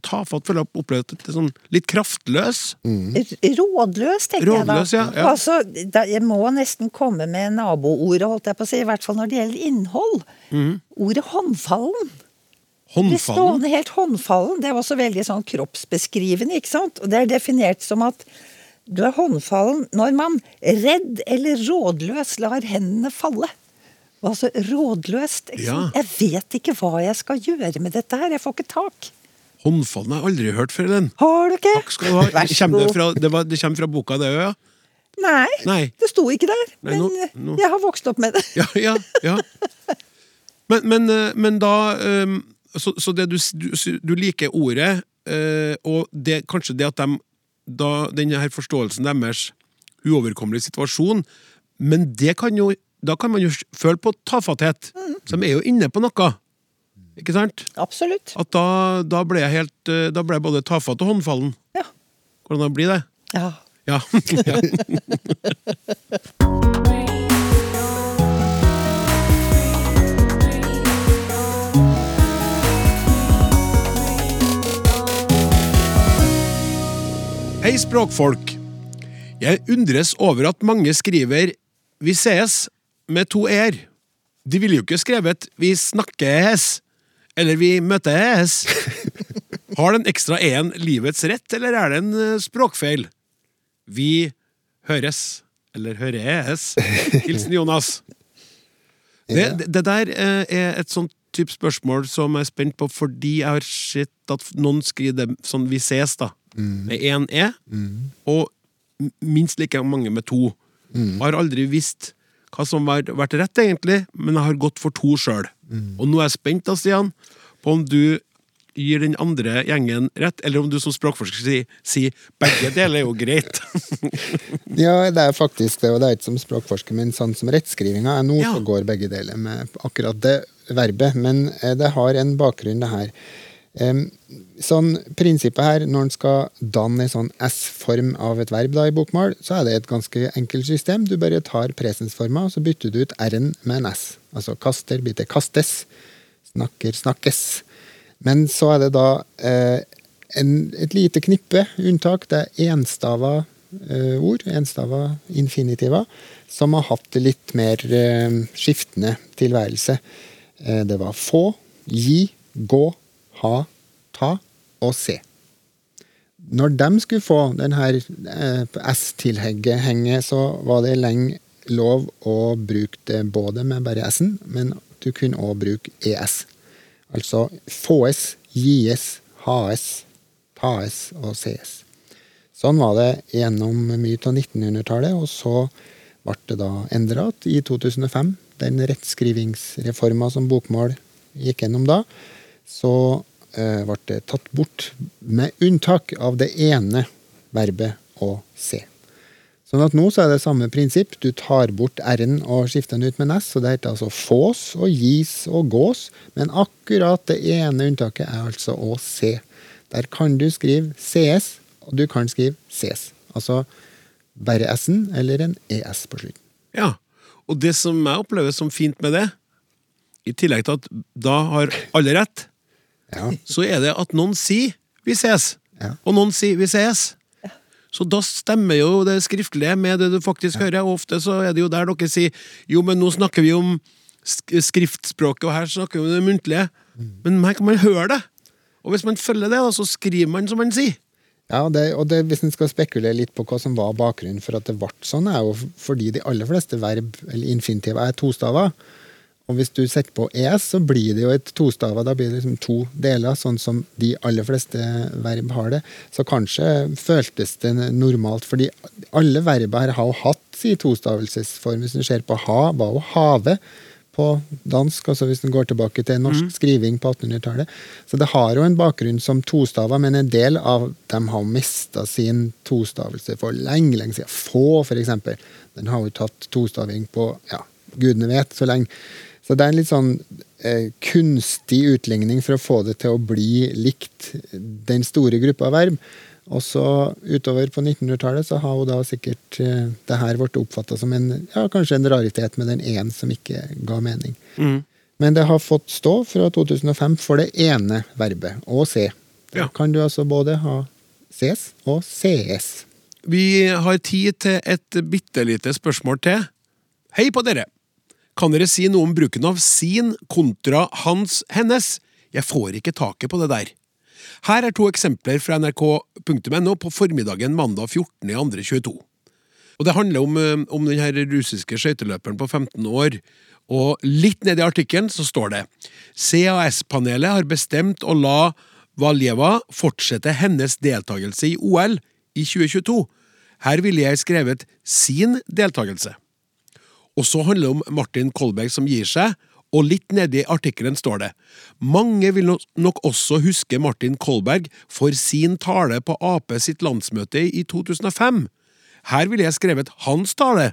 tafatt, føler jeg opplevd det sånn litt kraftløs. Mm. Rådløs, tenker Rådløs, jeg da. ja. Altså, da. Jeg må nesten komme med naboordet, holdt jeg på å si, i hvert fall når det gjelder innhold. Ordet håndfallen. Håndfallen? Det stående helt håndfallen. Det er også veldig sånn kroppsbeskrivende, ikke sant? Og det er definert som at du er håndfallen når man redd eller rådløs lar hendene falle. Altså rådløst. Ja. Jeg vet ikke hva jeg skal gjøre med dette her. Jeg får ikke tak. Håndfallen har jeg aldri hørt før, den. Har du ikke? Takk skal du ha. Vær så det, god. fra, det, var, det kommer fra boka, det òg, ja? Nei, Nei. det sto ikke der. Nei, men nå- nå- jeg har vokst opp med det. Ja, ja, ja. Men, men, eh, men da ehm, Så, så det du, s- du, s- du liker ordet, eh, og det, kanskje det at de da, denne her forståelsen deres uoverkommelige situasjon, men det kan jo da kan man jo føle på tafatthet. Så de er jo inne på noe. Ikke sant? Absolutt. At da, da ble jeg helt eh, Da ble jeg både tafatt og håndfallen. Ja. Hvordan blir det? ja. Ja. ja. [LAUGHS] Hei, språkfolk. Jeg undres over at mange skriver 'Vi sees' med to er. De ville jo ikke skrevet 'Vi snakkes' eller 'Vi møttes. Har den ekstra e-en livets rett, eller er det en eh, språkfeil? Vi høres, eller høres. Hilsen Jonas. Det, det, der eh, er et sånt type spørsmål som jeg er spent på, fordi jeg har sett at noen skriver det sånn 'vi ses', da. Med én e, og minst like mange med to. Jeg har aldri visst hva som har vært rett, egentlig, men jeg har gått for to sjøl. Og nå er jeg spent, da, Stian, på om du gir den andre gjengen rett, eller om du som språkforsker sier si, begge deler er jo greit. [LAUGHS] Ja, det er faktisk det, og det er ikke som språkforsker, men sånn som rettskrivinga er nå, Ja. så går begge deler med akkurat det verbet. Men eh, det har en bakgrunn, det her. Sånn Prinsippet her, når en skal danne en sånn S-form av et verb da, i bokmål, så er det et ganske enkelt system. Du bare tar presensforma, og så bytter du ut R-en med en S. Altså kaster blir til kastes. Snakker snakkes. Men så er det da eh, en, et lite knippe unntak. Det er enstava eh, ord, enstava infinitiva, som har hatt litt mer eh, skiftende tilværelse. Eh, det var få, gi, gå, ha, ta og se. Når de skulle få denne eh, S-tilhenget, henge, så var det lenge lov å bruke det både med bare S-en, men du kunne òg bruke ES. Altså fåes, gis, haes, taes og sees. Sånn var det gjennom mye av 1900-tallet, og så ble det da endra i 2005. Den rettskrivingsreforma som bokmål gikk gjennom da, så eh, ble det tatt bort, med unntak av det ene verbet å se. Sånn at nå så er det samme prinsipp. Du tar bort r-en og skifter den ut med s. Så det heter altså fås og gis og gås. Men akkurat det ene unntaket er altså å se. Der kan du skrive cs, og du kan skrive ses. Altså bare s-en eller en es på slutten. Ja, og det som jeg opplever som fint med det, i tillegg til at da har alle rett, Ja. så er det at noen sier 'vi ses', Ja. og noen sier 'vi ses'. Så da stemmer jo det skriftlige med det du faktisk hører. Og ofte så er det jo der dere sier 'jo, men nå snakker vi om skriftspråket, og her snakker vi om det muntlige'. Men her kan man høre det. Og hvis man følger det, da, så skriver man som man sier. Ja, det, og det, Hvis en skal spekulere litt på hva som var bakgrunnen for at det ble sånn, er jo fordi de aller fleste verb, eller infinitiv, er tostaver. Og hvis du setter på es, så blir det jo et tostava. Da blir det liksom to deler, sånn som de aller fleste verb har det. Så kanskje føltes det normalt, fordi alle verba her har jo hatt sin tostavelsesform. Hvis du ser på ha, var jo have på dansk, altså hvis den går tilbake til norsk skriving på 1800-tallet. Så det har jo en bakgrunn som tostaver, men en del av dem har mista sin tostavelse for lenge, lenge siden. Få, eksempel. Den har jo tatt tostaving på ja, gudene vet så lenge. Så det er en litt sånn eh, kunstig utligning for å få det til å bli likt den store gruppa verb. Og så utover på 1900-tallet så har jo da sikkert eh, det her blitt oppfatta som en ja, kanskje en raritet med den én som ikke ga mening. Men det har fått stå fra 2005 for det ene verbet, å se. Da Ja. kan du altså både ha ses og sees. Vi har tid til et bitte lite spørsmål til. Hei på dere! Kan dere si noe om bruken av sin kontra hans, hennes? Jeg får ikke taket på det der. Her er to eksempler fra nrk.no på formiddagen mandag 14.2.22. Og det handler om, eh, om den russiske skøyteløperen på 15 år. Og litt nedi artikkelen så står det CAS-panelet har bestemt å la Valjeva fortsette hennes deltakelse i OL i 2022. Her ville jeg skrevet sin deltakelse. Og så handler det om Martin Kolberg som gir seg, og litt nedi artikkelen står det Mange vil nok også huske Martin Kolberg for sin tale på Ap sitt landsmøte i 2005. Her ville jeg skrevet hans tale.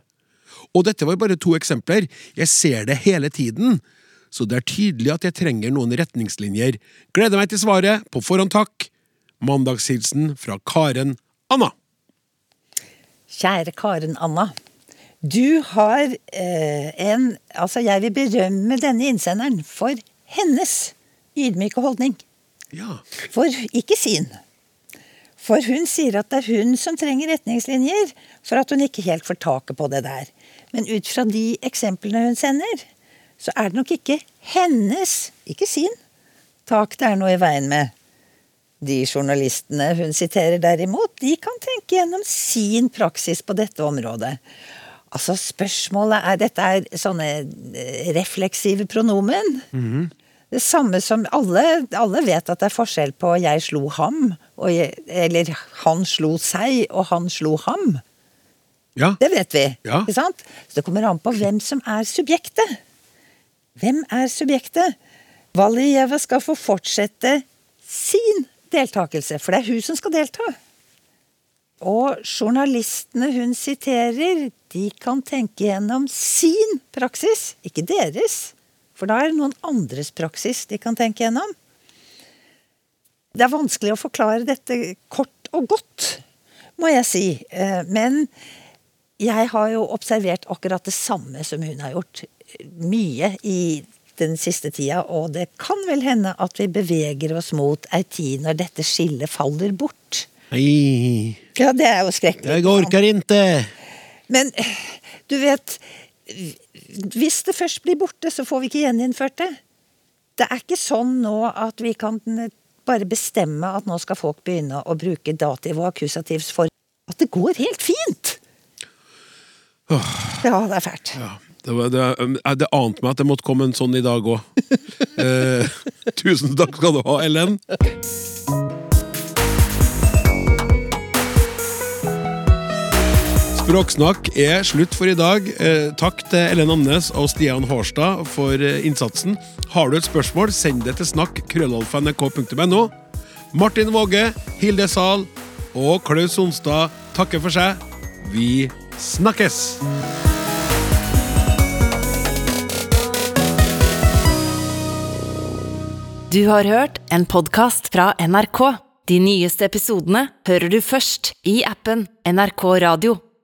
Og dette var bare to eksempler. Jeg ser det hele tiden. Så det er tydelig at jeg trenger noen retningslinjer. Gleder meg til svaret. På forhånd takk. Mandagshilsen fra Karen Anna. Kjære Karen Anna. Du har eh, en Altså, jeg vil berømme denne innsenderen for hennes ydmyke holdning. Ja. For ikke sin. For hun sier at det er hun som trenger retningslinjer for at hun ikke helt får taket på det der. Men ut fra de eksemplene hun sender, så er det nok ikke hennes, ikke sin, tak det er noe i veien med. De journalistene hun siterer derimot, de kan tenke gjennom sin praksis på dette området. Altså, spørsmålet er Dette er sånne eh, refleksive pronomen. Det samme som alle, alle vet at det er forskjell på 'jeg slo ham', og jeg, eller 'han slo seg', og 'han slo ham'. Ja. Det vet vi. Ja. ikke sant? Så det kommer an på hvem som er subjektet. Hvem er subjektet? Valjeva skal få fortsette sin deltakelse, for det er hun som skal delta. Og journalistene hun siterer, de kan tenke gjennom sin praksis, ikke deres. For da er det noen andres praksis de kan tenke gjennom. Det er vanskelig å forklare dette kort og godt, må jeg si. Eh, Men jeg har jo observert akkurat det samme som hun har gjort. Mye i den siste tida, og det kan vel hende at vi beveger oss mot ei tid når dette skillet faller bort. Nei, Ja, det er jo skrekkelig. jeg orker ikke. Men du vet Hvis det først blir borte, så får vi ikke gjeninnført det. Det er ikke sånn nå at vi kan bare bestemme at nå skal folk begynne å bruke dativ og akkusativs for at det går helt fint! Ja, det er fælt. Ja, det, var, det, eh, det ante meg at det måtte komme en sånn i dag òg. [LAUGHS] eh, tusen takk skal du ha, Ellen. Språksnakk er slutt for i dag. Eh, takk til Ellen Amnes og Stian Hårstad for eh, innsatsen. Har du et spørsmål, send det til snakk krøllalfa.nrk.no. Martin Våge, Hilde Zahl og Klaus Sonstad takker for seg. Vi snakkes! Du har hørt en podkast fra NRK. De nyeste episodene hører du først i appen NRK Radio.